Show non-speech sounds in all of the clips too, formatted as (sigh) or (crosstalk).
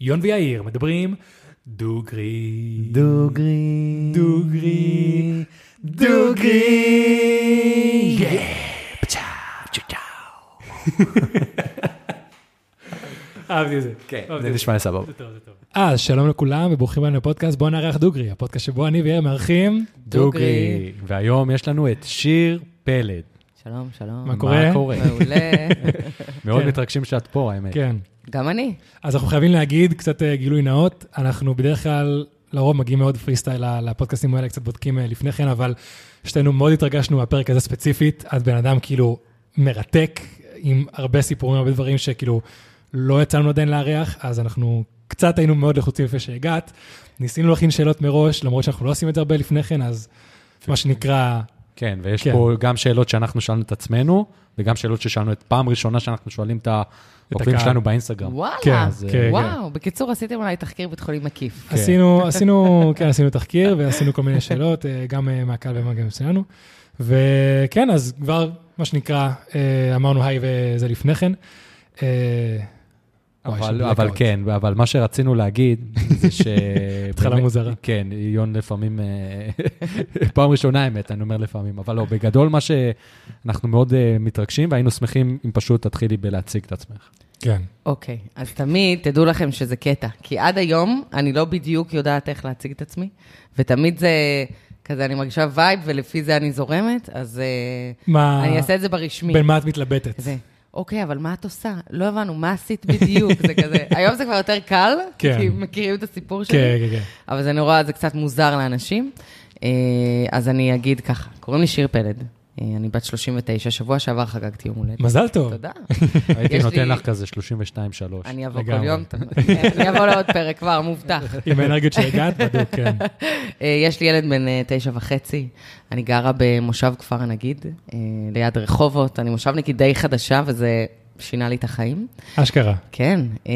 יון ויאיר מדברים דוגרי. דוגרי. דוגרי. דוגרי. (laughs) אהבתי את זה. כן, זה נשמע סבבה. זה טוב, זה טוב. אז שלום לכולם וברוכים הבאים לפודקאסט בוא נארח דוגרי, הפודקאסט שבו אני ויאיר מארחים דוגרי. והיום יש לנו את שיר פלד. שלום, שלום. מה קורה? מה קורה? מעולה. (laughs) מאוד כן. מתרגשים שאת פה, האמת. כן. גם אני. אז אנחנו חייבים להגיד קצת אה, גילוי נאות, אנחנו בדרך כלל לרוב מגיעים מאוד פרי סטייל לפודקאסטים האלה, קצת בודקים אה, לפני כן, אבל שתינו מאוד התרגשנו מהפרק הזה ספציפית, את בן אדם כאילו מרתק, עם הרבה סיפורים, הרבה דברים שכאילו לא יצא לנו עדיין לארח, אז אנחנו קצת היינו מאוד לחוצים לפני שהגעת. ניסינו להכין שאלות מראש, למרות שאנחנו לא עושים את זה הרבה לפני כן, אז מה שנקרא, כן, ויש כן. פה גם שאלות שאנחנו שאלנו את עצמנו, וגם שאלות ששאלנו את פעם ראשונה שאנחנו שואלים את העוקבים הקהל. שלנו באינסטגרם. וואלה. כן, אז, כן, כן. וואו, בקיצור, עשיתם אולי תחקיר בית חולים מקיף. כן. עשינו, עשינו, כן, עשינו תחקיר ועשינו כל מיני שאלות, אה, גם אה, מהקהל וגם שלנו. וכן, אז כבר, מה שנקרא, אה, אמרנו היי וזה לפני כן. אבל, אבל. כן, אבל מה שרצינו להגיד, (laughs) זה ש... התחלה מוזרה. כן, יון לפעמים, אה, (laughs) פעם ראשונה האמת, אני אומר לפעמים, אבל לא, בגדול מה שאנחנו מאוד אה, מתרגשים, והיינו שמחים אם פשוט תתחילי בלהציג את עצמך. כן. אוקיי, אז תמיד תדעו לכם שזה קטע. כי עד היום אני לא בדיוק יודעת איך להציג את עצמי, ותמיד זה כזה, אני מרגישה vibe, ולפי זה אני זורמת, אז אה, מה, אני אעשה את זה ברשמי. בין מה את מתלבטת? כזה, אוקיי, אבל מה את עושה? לא הבנו, מה עשית בדיוק? זה כזה, (laughs) היום זה כבר יותר קל, כן. כי מכירים את הסיפור שלי. כן, כן, כן. אבל זה נורא, זה קצת מוזר לאנשים. אה, אז אני אגיד ככה, קוראים לי שיר פלד, אני בת 39, שבוע שעבר חגגתי יום הולדת. מזל טוב. תודה. הייתי נותן לך כזה 32-3. אני אבוא כל. יום, אני אבוא לעוד פרק כבר, מובטח. עם האנרגיות שהגעת, בדיוק, כן. (laughs) אה, יש לי ילד בן אה, תשע וחצי, אני גרה במושב כפר הנגיד, אה, ליד רחובות, אני מושבניקית די חדשה, וזה שינה לי את החיים. אשכרה. כן, אה,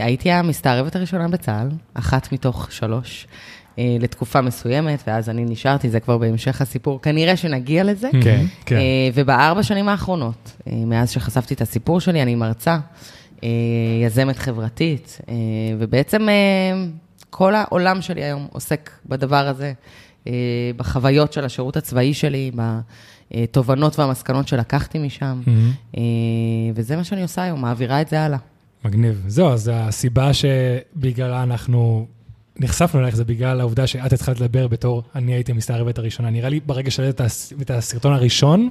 הייתי המסתערבת הראשונה בצה"ל, אחת מתוך שלוש, אה, לתקופה מסוימת, ואז אני נשארתי, זה כבר בהמשך הסיפור, כנראה שנגיע לזה. כן, כן. אה, ובארבע שנים האחרונות, אה, מאז שחשפתי את הסיפור שלי, אני מרצה, אה, יזמת חברתית, אה, ובעצם אה, כל העולם שלי היום עוסק בדבר הזה, אה, בחוויות של השירות הצבאי שלי, בתובנות והמסקנות שלקחתי משם. אה, וזה מה שאני עושה היום, מעבירה את זה הלאה. מגניב. זהו, אז הסיבה שבגללה אנחנו נחשפנו אלייך זה בגלל העובדה שאת התחלת לדבר בתור אני הייתי המסתערבת הראשונה. נראה לי ברגע שהעלית את הס- את הסרטון הראשון,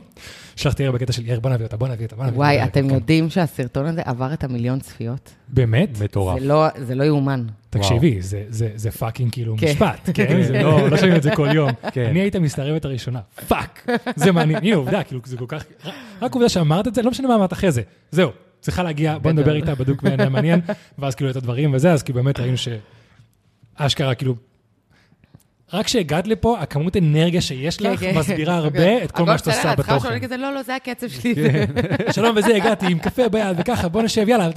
שלחתי ליאיר בקטע של יאיר, בוא נביא אותה, בוא נביא אותה, בוא נביא אותה. וואי, אתם כן. יודעים שהסרטון הזה עבר את המיליון צפיות? באמת? מטורף. זה לא- זה לא יאומן. תקשיבי, זה- זה- זה fucking כאילו כן. משפט, (laughs) כן? זה לא לא שומעים את זה כל יום. (laughs) כן. אני הייתי המסתערבת הראשונה, fuck. זה מעניין, הנה עובדה, כאילו זה כל כך... רק עובדה שאמרת את זה, לא משנה מה אמרת אחרי זה, זהו. צריכה להגיע, בוא נדבר. איתה בדוק בעיניים מעניין, ואז כאילו את הדברים וזה, אז כאילו באמת ראינו שאשכרה כאילו... רק כשהגעת לפה, הכמות אנרגיה שיש לך כן, כן. מסבירה (laughs) הרבה את כל מה שאת עושה בתוכן. לא, לא, זה הקצב שלי. (laughs) שלום וזה, הגעתי עם קפה ביד וככה, בוא נשב, יאללה,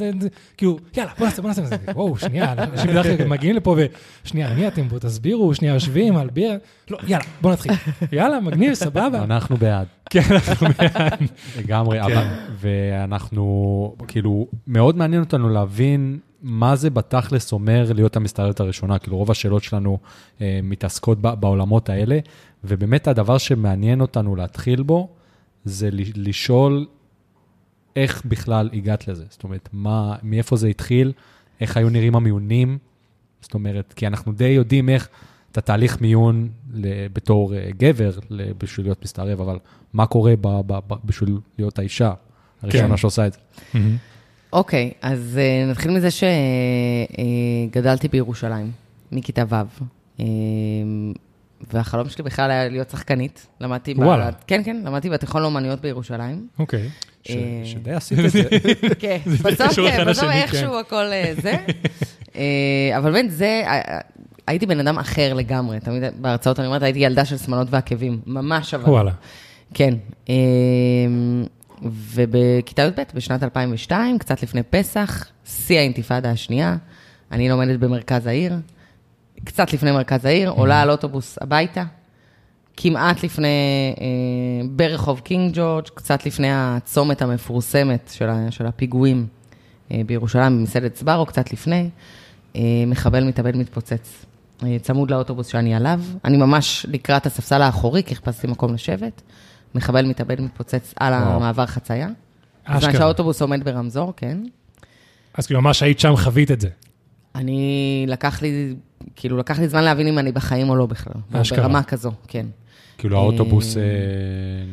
כאילו, יאללה, בוא נעשה, בוא נעשה, וואו, שנייה, אנשים בדרך כלל (laughs) מגיעים לפה ושנייה, מי אתם, בואו תסבירו, שנייה, יושבים על ביר, לא, יאללה, בוא נתחיל. יאללה, מגניב, סבבה. אנחנו בעד. כן, אנחנו בעד. לגמרי, כן. אבל, ואנחנו, כאילו, מאוד מעניין אותנו להבין מה זה בתכלס אומר להיות המסתערבת הראשונה, כאילו רוב השאלות שלנו אה, מתעסקות בעולמות האלה, ובאמת הדבר שמעניין אותנו להתחיל בו, זה ל- לשאול איך בכלל הגעת לזה, זאת אומרת, מה, מאיפה זה התחיל, איך היו נראים המיונים, זאת אומרת, כי אנחנו די יודעים איך את התהליך מיון בתור אה, גבר ל- בשביל להיות מסתערב, אבל מה קורה ב- ב- ב- בשביל להיות האישה הראשונה כן. שעושה את זה? אוקיי, אז אה, נתחיל מזה שגדלתי בירושלים, מכיתה ו'. אה, והחלום שלי בכלל היה להיות שחקנית. למדתי ב... וואלה. כן, כן, למדתי בתיכון לאומנויות בירושלים. אוקיי. אה, שדי עשית את זה. (laughs) כן, בסוף כן, בסוף איכשהו הכל אה, זה. אה, אבל באמת, זה, אה, הייתי בן אדם אחר לגמרי. תמיד בהרצאות אני אומרת, הייתי ילדה של שמלות ועקבים. ממש אבל. וואלה. כן. ובכיתה י"ב, בשנת 2002, קצת לפני פסח, שיא האינתיפאדה השנייה, אני לומדת במרכז העיר, קצת לפני מרכז העיר, עולה על אוטובוס הביתה, כמעט לפני, אה, ברחוב קינג ג'ורג', קצת לפני הצומת המפורסמת של, ה, של הפיגועים אה, בירושלים, במסעדת סברו, קצת לפני. אה, מחבל מתאבד מתפוצץ. אה, צמוד לאוטובוס שאני עליו, אני ממש לקראת הספסל האחורי, כי חיפשתי מקום לשבת. מחבל מתאבד מתפוצץ על. המעבר חצייה. בזמן אשכרה. שהאוטובוס עומד ברמזור, כן. אז כאילו ממש היית שם, חווית את זה. אני, לקח לי, כאילו, לקח לי זמן להבין אם אני בחיים או לא בכלל. אשכרה. ברמה כזו, כן. כאילו האוטובוס אה,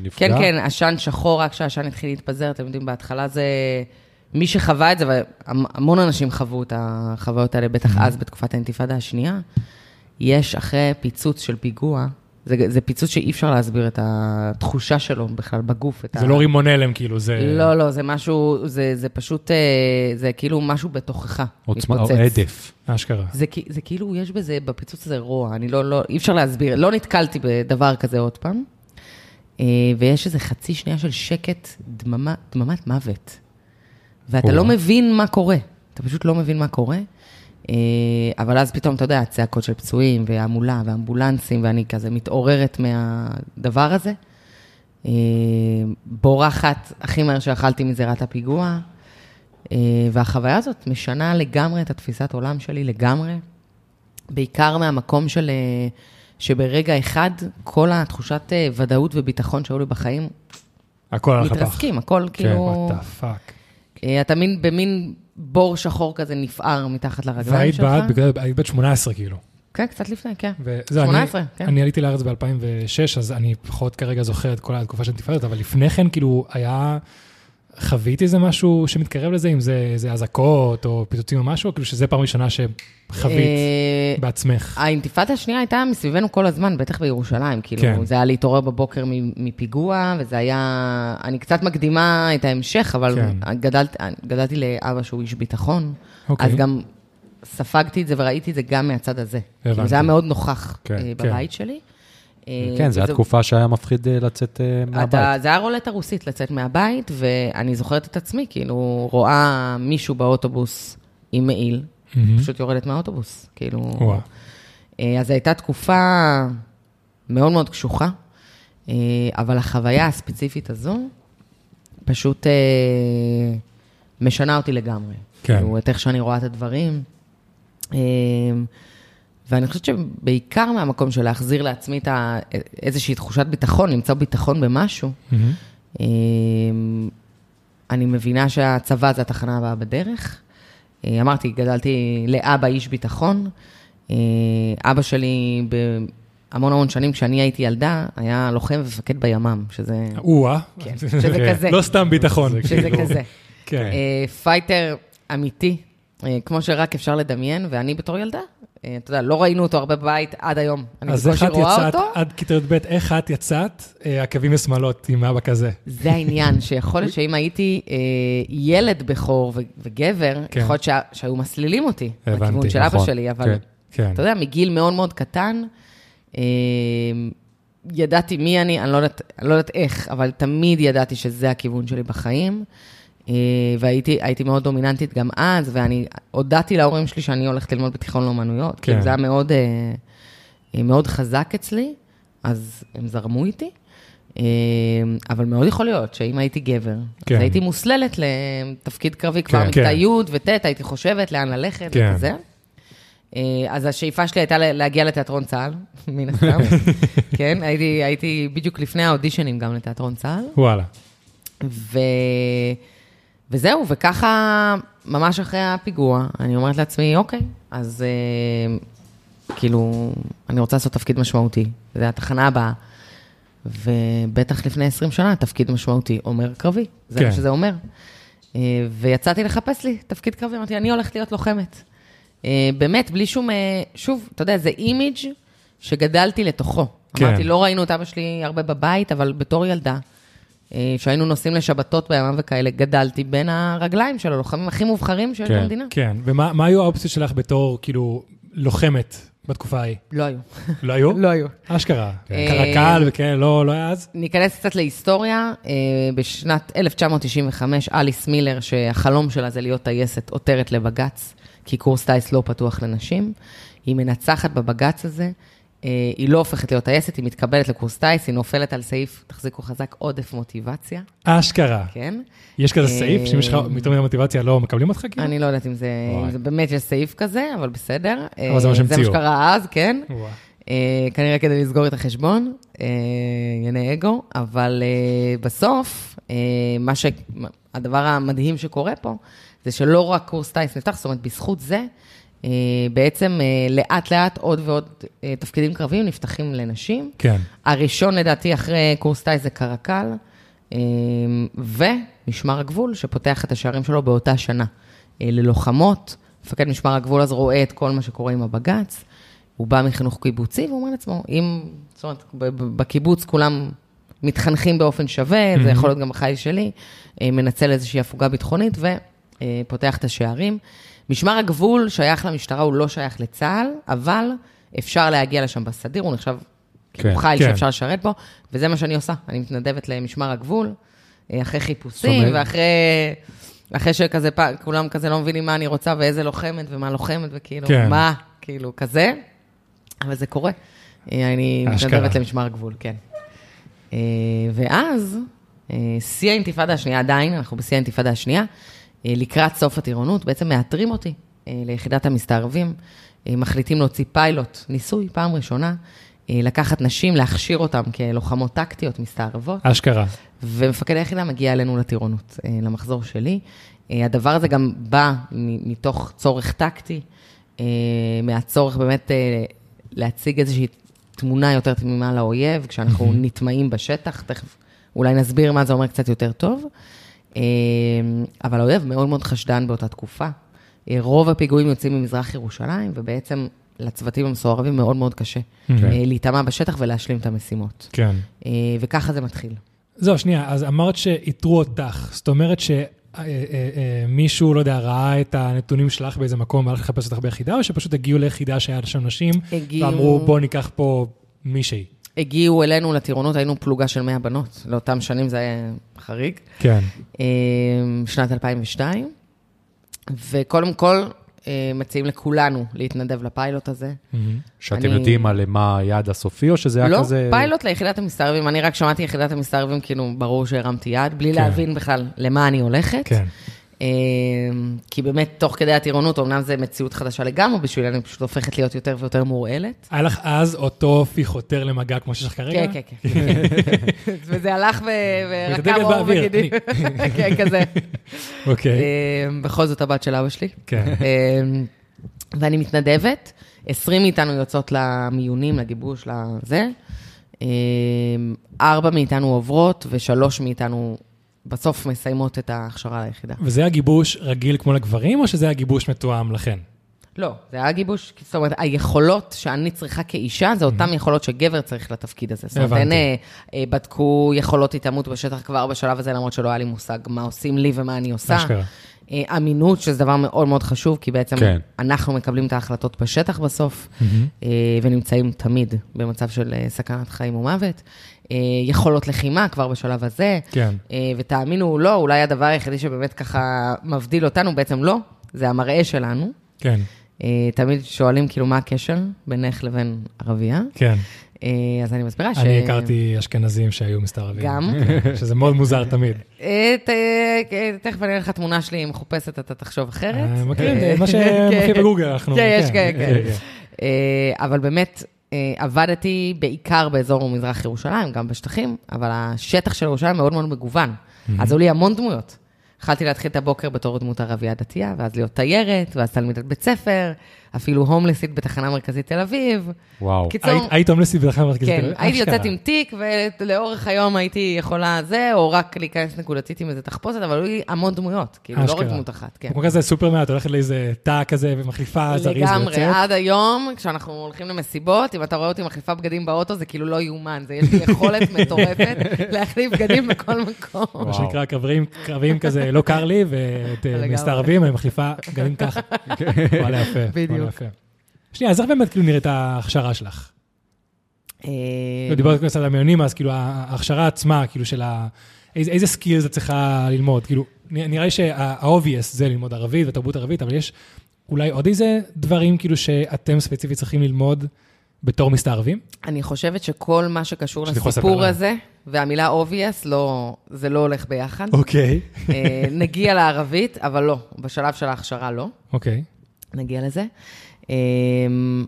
נפגע? כן, כן, עשן שחור, רק כשהעשן התחיל להתפזר, אתם יודעים, בהתחלה זה... מי שחווה את זה, והמון אנשים חוו את החוויות האלה, בטח אז, בתקופת האינתיפאדה השנייה, יש אחרי פיצוץ של פיגוע, זה, זה פיצוץ שאי אפשר להסביר את התחושה שלו בכלל בגוף. זה ה... לא רימון הלם, כאילו, זה... לא, לא, זה משהו, זה, זה פשוט, אה, זה כאילו משהו בתוכך, עוצמה, או. הדף. אשכרה. זה, זה כאילו, יש בזה, בפיצוץ הזה רוע, אני לא, לא, אי אפשר להסביר, לא נתקלתי בדבר כזה עוד פעם. אה, ויש איזה חצי שנייה של שקט, דממה, דממת מוות. ואתה וואו. לא מבין מה קורה, אתה פשוט לא מבין מה קורה. אה, אבל אז פתאום, אתה יודע, הצעקות של פצועים, והמולה, ואמבולנסים, ואני כזה מתעוררת מהדבר הזה. אה, בורחת הכי מהר שיכלתי מזירת הפיגוע. אה, והחוויה הזאת משנה לגמרי את התפיסת עולם שלי, לגמרי. בעיקר מהמקום של... שברגע אחד, כל התחושת ודאות וביטחון שהיו לי בחיים הכל על הפח. מתרסקים, הכל כאילו... what the fuck. אה, אתה מין במין בור שחור כזה נפער מתחת לרגליים והיית שלך. בת, בגלל- היית בת 18 כאילו. כן, קצת לפני, כן. וזהו, 18, אני, כן. אני עליתי לארץ ב-2006, אז אני פחות כרגע זוכר את כל התקופה של אינתיפאדות, אבל לפני כן, כאילו, היה... חוויתי איזה משהו שמתקרב לזה, אם זה אזעקות או פיצוצים או משהו, כאילו שזה פעם ראשונה שחווית אה, בעצמך. האינתיפאדה השנייה הייתה מסביבנו כל הזמן, בטח בירושלים. כאילו, כן. זה היה להתעורר בבוקר מפיגוע, וזה היה... אני קצת מקדימה את ההמשך, אבל כן. גדלת, גדלתי לאבא שהוא איש ביטחון, אוקיי. אז גם ספגתי את זה וראיתי את זה גם מהצד הזה. כאילו, הבנתי. זה היה מאוד נוכח כן, אה, כן. בבית שלי. אה, כן, זו הייתה תקופה שהיה מפחיד אה, לצאת אה, אתה, מהבית. זה היה רולטה רוסית לצאת מהבית, ואני זוכרת את עצמי, כאילו, רואה מישהו באוטובוס עם מעיל. פשוט יורדת מהאוטובוס, כאילו... וואו. אז זו הייתה תקופה מאוד מאוד קשוחה, אבל החוויה הספציפית הזו פשוט משנה אותי לגמרי. כן. כאילו, את איך שאני רואה את הדברים. ואני חושבת שבעיקר מהמקום של להחזיר לעצמי את ה... איזושהי תחושת ביטחון, למצוא ביטחון במשהו, מהמם. אה, אני מבינה שהצבא זה התחנה הבאה בדרך. אה, אמרתי, גדלתי לאבא איש ביטחון. אה, אבא שלי בהמון המון שנים, כשאני הייתי ילדה, היה לוחם ומפקד בימ"מ, שזה, או-אה. כן, שזה כזה. לא סתם ביטחון. שזה כאילו. כזה. כן. fighter אמיתי, כמו שרק אפשר לדמיין, ואני בתור ילדה, אתה יודע, לא ראינו אותו הרבה בבית עד היום. אני אז איך את יצאת. עד כיתה י"ב, איך את יצאת אה, עקבים ושמלות עם אבא כזה? זה העניין, שיכול להיות שאם הייתי אה, ילד בכור וגבר, כן. יכול להיות שה- שהיו מסלילים אותי הבנתי, לכיוון של אבא נכון, שלי, אבל כן. כן. אתה יודע, מגיל מאוד מאוד קטן, אה, ידעתי מי אני, אני לא, יודעת, אני לא יודעת איך, אבל תמיד ידעתי שזה הכיוון שלי בחיים, אה, והייתי הייתי מאוד דומיננטית גם אז, ואני הודעתי להורים שלי שאני הולכת ללמוד בתיכון לאומנויות, כן. זה היה מאוד, אה, אה, מאוד חזק אצלי, אז הם זרמו איתי. אה, אבל מאוד יכול להיות שאם הייתי גבר, כן. אז הייתי מוסללת לתפקיד קרבי כבר כן. מכיתה כן. י' וט', הייתי חושבת לאן ללכת כן. וכזה. אה, אז השאיפה שלי הייתה לה- להגיע לתיאטרון צה"ל, (laughs) מן הסתם. (laughs) כן, הייתי, הייתי בדיוק לפני האודישנים גם לתיאטרון צה"ל. וואלה. ו... וזהו, וככה, ממש אחרי הפיגוע, אני אומרת לעצמי, אוקיי, אז אה, כאילו, אני רוצה לעשות תפקיד משמעותי, זה התחנה הבאה. ובטח לפני 20 שנה, תפקיד משמעותי אומר קרבי, זה כן. מה שזה אומר. אה, ויצאתי לחפש לי תפקיד קרבי, אמרתי, אני הולכת להיות לוחמת. אה, באמת, בלי שום, אה, שוב, אתה יודע, זה אימיג' שגדלתי לתוכו. כן. אמרתי, לא ראינו את אבא שלי הרבה בבית, אבל בתור ילדה, שהיינו נוסעים לשבתות בימם וכאלה, גדלתי בין הרגליים של הלוחמים הכי מובחרים שיש כן. במדינה. כן, ומה מה היו האופציות שלך בתור, כאילו, לוחמת בתקופה ההיא? לא היו. לא היו? (laughs) לא היו. אשכרה. אה, קרקל וכאלה, לא לא היה אז? ניכנס קצת להיסטוריה. אה, בשנת 1995, אליס מילר, שהחלום שלה זה להיות טייסת, עותרת לבג"ץ, כי קורס טיס לא פתוח לנשים. היא מנצחת בבג"ץ הזה. אה, היא לא הופכת להיות טייסת, היא מתקבלת לקורס טיס, היא נופלת על סעיף, תחזיקו חזק, עודף מוטיבציה, אשכרה. כן? יש כזה אה, סעיף, שאם יש לך יותר מדי מוטיבציה לא מקבלים אותך כאילו? אני לא יודעת אם זה, אם. זה באמת יש סעיף כזה, אבל בסדר. אבל זה מה אה, שהמציאו. זה מה שקרה אז, כן. אה, כנראה כדי לסגור את החשבון, אה, ענייני אגו, אבל אה, בסוף, אה, מה ש... הדבר המדהים שקורה פה, זה שלא רק קורס טיס נפתח, זאת אומרת, בזכות זה, אה, בעצם אה, לאט-לאט עוד ועוד אה, תפקידים קרביים נפתחים לנשים. כן. הראשון, לדעתי, אחרי קורס טיס זה קרקל, אה, ומשמר הגבול, שפותח את השערים שלו באותה שנה. אה, ללוחמות, מפקד משמר הגבול אז רואה את כל מה שקורה עם הבג"ץ, הוא בא מחינוך קיבוצי, והוא אומר לעצמו, אם, זאת אומרת, בקיבוץ כולם מתחנכים באופן שווה, זה יכול להיות גם בחיל שלי, אה, מנצל איזושהי הפוגה ביטחונית ופותח את השערים. משמר הגבול שייך למשטרה, הוא לא שייך לצה"ל, אבל אפשר להגיע לשם בסדיר, הוא נחשב כאילו כן, חיל כן. שאפשר לשרת בו, וזה מה שאני עושה. אני מתנדבת למשמר הגבול, אה, אחרי חיפושים, ואחרי... אחרי שכזה, פ- כולם כזה לא מבינים מה אני רוצה ואיזה לוחמת ומה לוחמת, וכאילו, כן. מה, כאילו, כזה. אבל זה קורה. אה, אני. מתנדבת למשמר הגבול, כן. אה, ואז, אה, שיא האינתיפאדה השנייה, עדיין, אנחנו בשיא האינתיפאדה השנייה, אה, לקראת סוף הטירונות, בעצם מאתרים אותי אה, ליחידת המסתערבים, אה, מחליטים להוציא פיילוט, ניסוי, פעם ראשונה, אה, לקחת נשים, להכשיר אותן כלוחמות טקטיות, מסתערבות. אשכרה. ומפקד היחידה מגיע אלינו לטירונות, אה, למחזור שלי. אה, הדבר הזה גם בא מתוך צורך טקטי, אה, מהצורך באמת אה, להציג איזושהי תמונה יותר תמימה לאויב, כשאנחנו נטמעים בשטח, תכף אולי נסביר מה זה אומר קצת יותר טוב. אה, אבל האויב מאוד מאוד חשדן באותה תקופה. אה, רוב הפיגועים יוצאים ממזרח ירושלים, ובעצם לצוותים המסוערבים מאוד מאוד קשה Mhm. אה, להיטמע בשטח ולהשלים את המשימות. כן. אה, וככה זה מתחיל. זהו, שנייה, אז אמרת שאיתרו אותך. זאת אומרת שמישהו, לא יודע, ראה את הנתונים שלך באיזה מקום והלך לחפש אותך ביחידה, או שפשוט הגיעו ליחידה שהיה שם נשים, הגיעו- ואמרו, בוא ניקח פה מישהי. הגיעו אלינו לטירונות, היינו פלוגה של 100 בנות. לאותם שנים זה היה חריג. כן. אה, שנת 2002. וקודם כל, אה, מציעים לכולנו להתנדב לפיילוט הזה. שאתם אני- יודעים על מה היעד הסופי, או שזה היה לא, כזה... פיילוט ליחידת המסתערבים. אני רק שמעתי יחידת המסתערבים, כאילו, ברור שהרמתי יד, בלי כן. להבין בכלל למה אני הולכת. כן. אה, כי באמת, תוך כדי הטירונות, אמנם זו מציאות חדשה לגמרי בשבילי, אני פשוט הופכת להיות יותר ויותר מורעלת. היה לך אז אותו אופי חותר למגע כמו שיש לך כרגע? כן, כן, כן. (laughs) וזה הלך ורקם באוויר, וגידים. (laughs) כן, כזה. אוקיי, אה, בכל זאת הבת של אבא שלי. כן. אה, ואני מתנדבת, 20 מאיתנו יוצאות למיונים, לגיבוש, לזה. ארבע מאיתנו עוברות, ושלוש מאיתנו בסוף מסיימות את ההכשרה ליחידה. וזה היה גיבוש רגיל כמו לגברים, או שזה היה גיבוש מתואם לכן? לא, זה היה גיבוש, זאת אומרת, היכולות שאני צריכה כאישה, זה אותן יכולות שגבר צריך לתפקיד הזה. זאת אומרת, אין, הבנתי. אה, בדקו יכולות התעמות בשטח כבר בשלב הזה, למרות שלא היה לי מושג מה עושים לי ומה אני עושה. אשכרה. אה, אמינות, שזה דבר מאוד מאוד חשוב, כי בעצם כן. אנחנו מקבלים את ההחלטות בשטח בסוף, אה, ונמצאים תמיד במצב של סכנת חיים ומוות. אה, יכולות לחימה כבר בשלב הזה, כן. אה, ותאמינו או לא, אולי הדבר היחידי שבאמת ככה מבדיל אותנו, בעצם לא, זה המראה שלנו. כן, אה, תמיד שואלים כאילו מה הקשר בינך לבין ערבייה, כן. אז אני מסבירה ש... אני הכרתי אשכנזים שהיו מסתערבים. גם. (laughs) שזה מאוד מוזר תמיד. תכף אני אראה לך תמונה שלי מחופשת, אתה תחשוב אחרת. מכירים, מה שמופיע (laughs) כן. בגוגל, אנחנו... כן, יש כאלה, כן, כן. אה, אבל באמת, עבדתי בעיקר באזור מזרח ירושלים, גם בשטחים, אבל השטח של ירושלים מאוד מאוד מגוון. אז היו לי המון דמויות. התחלתי להתחיל את הבוקר בתור דמות ערבייה דתייה, ואז להיות תיירת, ואז תלמידת בית ספר, אפילו הומלסית בתחנה מרכזית תל אביב. וואו. קיצור, היית- היית הומלסית בתחנה מרכזית. כן, תל אביב? הייתי אשכרה. יוצאת עם תיק, ולאורך היום הייתי יכולה זה, או רק להיכנס נקודתית עם איזה תחפושת, אבל היו לי המון דמויות, כאילו, לא רק אשכרה. דמות אחת, כן. כמו כזה סופרמן, את הולכת לאיזה תא כזה ומחליפה זריז לגמרי, ויוצאת. עד היום, כשאנחנו הולכים למסיבות, אם אתה רואה אותי מחליפה בגדים באוטו, זה כאילו לא יאומן, זה יש לי יכולת (laughs) מטורפת להחליף בגדים בכל מקום. מה שנקרא קרבים, קרבים כזה, לא קר לי, ואת אה, לגמרי. מסתערבים, אני מחליפה ככה. (laughs) בדיוק. יפה. שנייה, אז איך באמת כאילו נראית ההכשרה שלך? אה, לא, דיברת קצת על המיונים, אז כאילו ההכשרה עצמה, כאילו של ה... איזה, סקילס את צריכה ללמוד? כאילו, נראה לי שה-obvious זה ללמוד ערבית ותרבות ערבית, אבל יש אולי עוד איזה דברים כאילו שאתם ספציפית צריכים ללמוד בתור מסתערבים? אני חושבת שכל מה שקשור לסיפור. הזה, והמילה obvious, לא, זה לא הולך ביחד. אוקיי. אה, נגיע לערבית, אבל לא, בשלב של ההכשרה לא. אוקיי. נגיע לזה. אמ,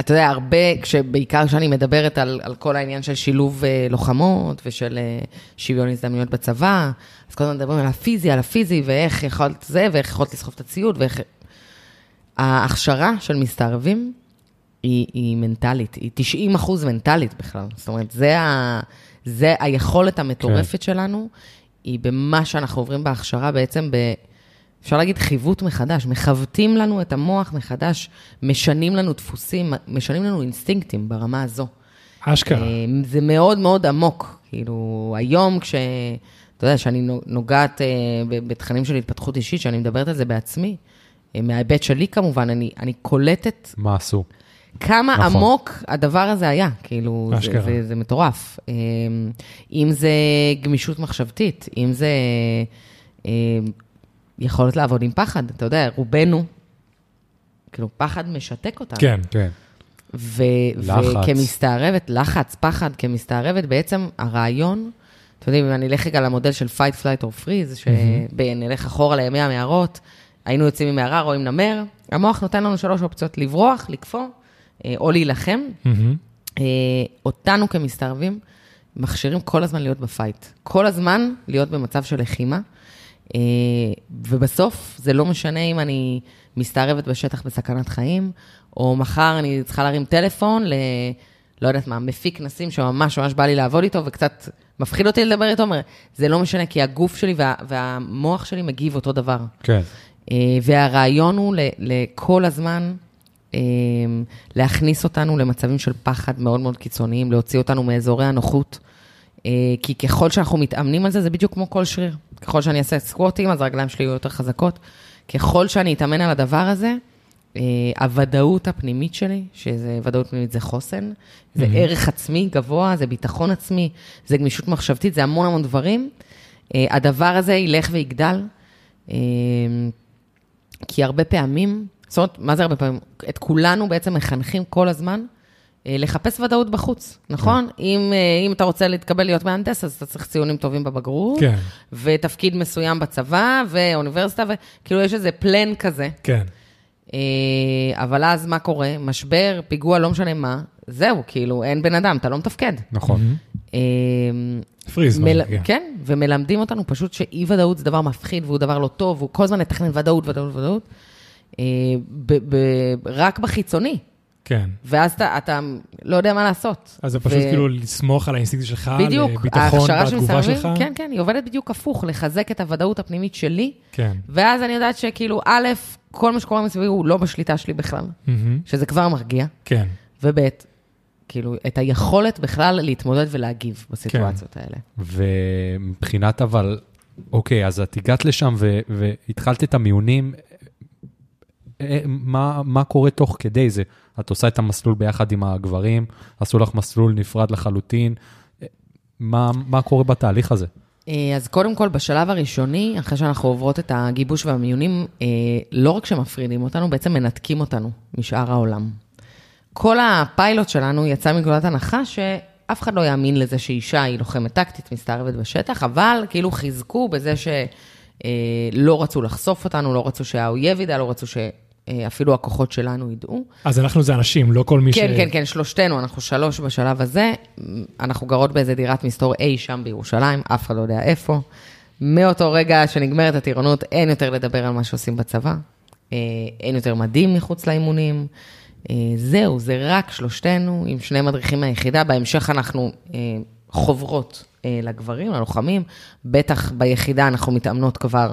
אתה יודע, הרבה, כשבעיקר כשאני מדברת על, על כל העניין של שילוב אה, לוחמות ושל אה, שוויון הזדמנויות בצבא, אז כל הזמן מדברים על הפיזי, על הפיזי, ואיך יכולת זה, ואיך יכולת לסחוב את הציוד, ואיך... ההכשרה של מסתערבים היא, היא מנטלית, היא 90 אחוז מנטלית בכלל. זאת אומרת, זה, ה, זה היכולת המטורפת כן. שלנו, היא במה שאנחנו עוברים בהכשרה בעצם ב... אפשר להגיד חיווט מחדש, מכוותים לנו את המוח מחדש, משנים לנו דפוסים, משנים לנו אינסטינקטים ברמה הזו. אשכרה. אה, זה מאוד מאוד עמוק. כאילו, היום כש... אתה יודע, שאני נוגעת אה, בתכנים של התפתחות אישית, שאני מדברת על זה בעצמי, אה, מההיבט שלי כמובן, אני, אני קולטת מה עשו? כמה נכון. עמוק הדבר הזה היה, כאילו, זה, אשכרה. זה, זה מטורף. אם זה גמישות מחשבתית, אם זה יכולת לעבוד עם פחד, אתה יודע, רובנו, כאילו, פחד משתק אותנו. כן. כן. ו- לחץ. וכמסתערבת, לחץ, פחד, כמסתערבת, בעצם הרעיון, אתם יודעים, אם אני אלך רגע למודל של fight, flight or freeze, שנלך אחורה לימי המערות, היינו יוצאים ממערה, רואים נמר, המוח נותן לנו שלוש אופציות, לברוח, לקפוא, אה, או להילחם. אה, אותנו כמסתערבים, מכשירים כל הזמן להיות בפייט. כל הזמן להיות במצב של לחימה. אה, ובסוף, זה לא משנה אם אני מסתערבת בשטח בסכנת חיים, או מחר אני צריכה להרים טלפון ל... לא יודעת מה, מפיק כנסים שממש ממש בא לי לעבוד איתו, וקצת מפחיד אותי לדבר איתו, אומר, זה לא משנה, כי הגוף שלי וה, והמוח שלי מגיב אותו דבר. כן. אה, והרעיון הוא לכל הזמן אה, להכניס אותנו למצבים של פחד מאוד מאוד קיצוניים, להוציא אותנו מאזורי הנוחות. אה, כי ככל שאנחנו מתאמנים על זה, זה בדיוק כמו כל שריר. ככל שאני אעשה סקווטים, אז הרגליים שלי יהיו יותר חזקות. ככל שאני אתאמן על הדבר הזה, אה, הוודאות הפנימית שלי, שזה ודאות פנימית זה חוסן, זה מהמם. ערך עצמי גבוה, זה ביטחון עצמי, זה גמישות מחשבתית, זה המון המון דברים. אה, הדבר הזה ילך ויגדל. כי הרבה פעמים, זאת אומרת, מה זה הרבה פעמים? את כולנו בעצם מחנכים כל הזמן לחפש ודאות בחוץ, נכון? אם, אה, אם אתה רוצה להתקבל להיות מהנדס, אז אתה צריך ציונים טובים בבגרות, כן, ותפקיד מסוים בצבא, ואוניברסיטה, וכאילו יש איזה פלן כזה. כן. אה, אבל אז מה קורה? משבר, פיגוע, לא משנה מה, זהו, כאילו, אין בן אדם, אתה לא מתפקד. נכון. אה, freeze. מל... כן. כן, ומלמדים אותנו פשוט שאי-ודאות זה דבר מפחיד והוא דבר לא טוב, והוא כל הזמן לתכנן ודאות, ודאות, ודאות, אה, רק בחיצוני. כן. ואז אתה, אתה לא יודע מה לעשות. אז זה פשוט כאילו לסמוך על האינסטינקט שלך, בדיוק, לביטחון בתגובה שלך. כן, כן, היא עובדת בדיוק הפוך, לחזק את הוודאות הפנימית שלי, כן. ואז אני יודעת שכאילו, א', כל מה שקורה מסביבי הוא לא בשליטה שלי בכלל, מהמם. שזה כבר מרגיע, כן. וב', כאילו, את היכולת בכלל להתמודד ולהגיב בסיטואציות האלה. ומבחינת אבל, אוקיי, אז את הגעת לשם ו- והתחלת את המיונים, אה, מה, מה קורה תוך כדי זה? את עושה את המסלול ביחד עם הגברים, עשו לך מסלול נפרד לחלוטין, אה, מה, מה קורה בתהליך הזה? אה, אז קודם כל, בשלב הראשוני, אחרי שאנחנו עוברות את הגיבוש והמיונים, אה, לא רק שמפרידים אותנו, בעצם מנתקים אותנו משאר העולם. כל הפיילוט שלנו יצא מנקודת הנחה שאף אחד לא יאמין לזה שאישה היא לוחמת טקטית, מסתערבת בשטח, אבל כאילו חיזקו בזה שלא רצו לחשוף אותנו, לא רצו שהאויב ידע, לא רצו שאפילו הכוחות שלנו ידעו. אז אנחנו זה אנשים, לא כל מי ש... כן, כן, כן, שלושתנו, אנחנו שלוש בשלב הזה. אנחנו גרות באיזה דירת מסתור אי שם בירושלים, אף אחד לא יודע איפה. מאותו רגע שנגמרת הטירונות, אין יותר לדבר על מה שעושים בצבא. אה, אין יותר מדים מחוץ לאימונים. אה, זהו, זה רק שלושתנו עם שני מדריכים מהיחידה. בהמשך אנחנו אה, חוברות אה, לגברים, ללוחמים. בטח ביחידה אנחנו מתאמנות כבר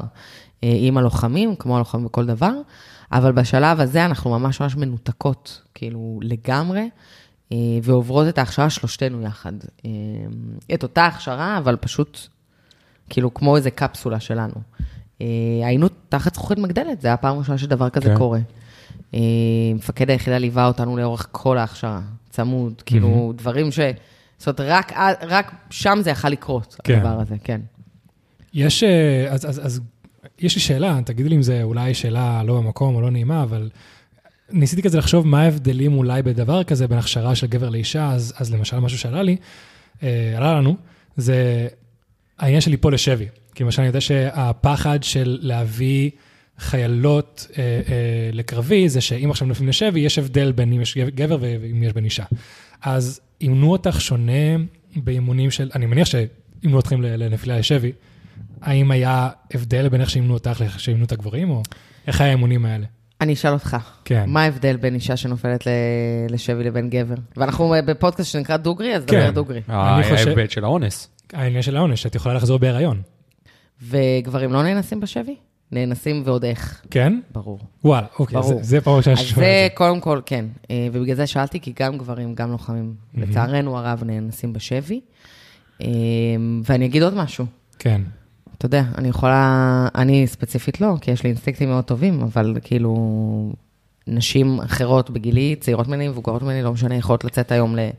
אה, עם הלוחמים, כמו הלוחמים בכל דבר. אבל בשלב הזה אנחנו ממש ממש מנותקות, כאילו לגמרי, אה, ועוברות את ההכשרה שלושתנו יחד. אה, את אותה הכשרה, אבל פשוט כאילו כמו איזה קפסולה שלנו. אה, היינו תחת זכוכית מגדלת, זו הייתה הפעם הראשונה שדבר כזה כן. קורה. מפקד היחידה ליווה אותנו לאורך כל ההכשרה, צמוד, כאילו דברים ש... זאת אומרת, רק, רק שם זה יכול לקרות, כן. הדבר הזה, כן. יש, אז, אז, אז יש לי שאלה, תגידי לי אם זה אולי שאלה לא במקום או לא נעימה, אבל ניסיתי כזה לחשוב מה ההבדלים אולי בדבר כזה בין הכשרה של גבר לאישה, אז, אז למשל משהו שעלה לי, אה, עלה לנו, זה העניין של ליפול לשבי. כי למשל אני יודע שהפחד של להביא חיילות אה, אה, לקרבי, זה שאם עכשיו נופלים לשבי, יש הבדל בין אם יש גבר ואם יש בין אישה. אז אימנו אותך שונה באימונים של, אני מניח שאימנו אתכם לנפילה לשבי, האם היה הבדל בין איך שאימנו אותך לאיך שאימנו את הגברים, או איך היה האימונים האלה? אני אשאל אותך, כן. מה ההבדל בין אישה שנופלת ל- לשבי לבין גבר? ואנחנו בפודקאסט שנקרא דוגרי, אז כן. דבר דוגרי. אני חושב- ההיבט של האונס. העניין של העונש, שאת יכולה לחזור בהיריון. וגברים לא נאנסים בשבי? נאנסים ועוד איך, כן? ברור. וואלה, אוקיי, ברור. זה, זה פעם ראשונה אז ששומע זה את זה. קודם כל, כן. אה, ובגלל זה שאלתי, כי גם גברים, גם לוחמים, לצערנו הרב, נאנסים בשבי. אה, ואני אגיד עוד משהו. כן, אתה יודע, אני יכולה, אני ספציפית לא, כי יש לי אינסטינקטים מאוד טובים, אבל כאילו, נשים אחרות בגילי, צעירות ממני, מבוגרות ממני, לא משנה, יכולות לצאת היום ל...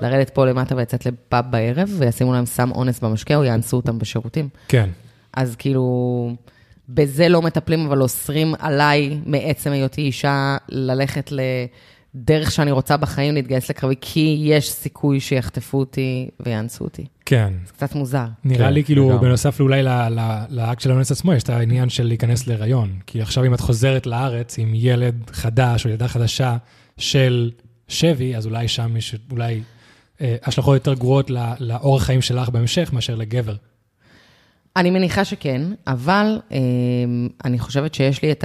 לרדת פה למטה ולצאת לפאב בערב, וישימו להם סם אונס במשקה, או יאנסו אותם בשירותים. כן, אז כאילו, בזה לא מטפלים, אבל אוסרים עליי, מעצם היותי אישה, ללכת לדרך שאני רוצה בחיים, להתגייס לקרבי, כי יש סיכוי שיחטפו אותי ויאנסו אותי. כן. זה קצת מוזר. נראה כן, לי כאילו, לגמרי. בנוסף אולי לאקט של האונס עצמו, יש את העניין של להיכנס להיריון. כי עכשיו אם את חוזרת לארץ עם ילד חדש או ילדה חדשה של שבי, אז אולי שם יש אולי אה, השלכות יותר גרועות ל- לאורח חיים שלך בהמשך מאשר לגבר. אני מניחה שכן, אבל אה, אני חושבת שיש לי את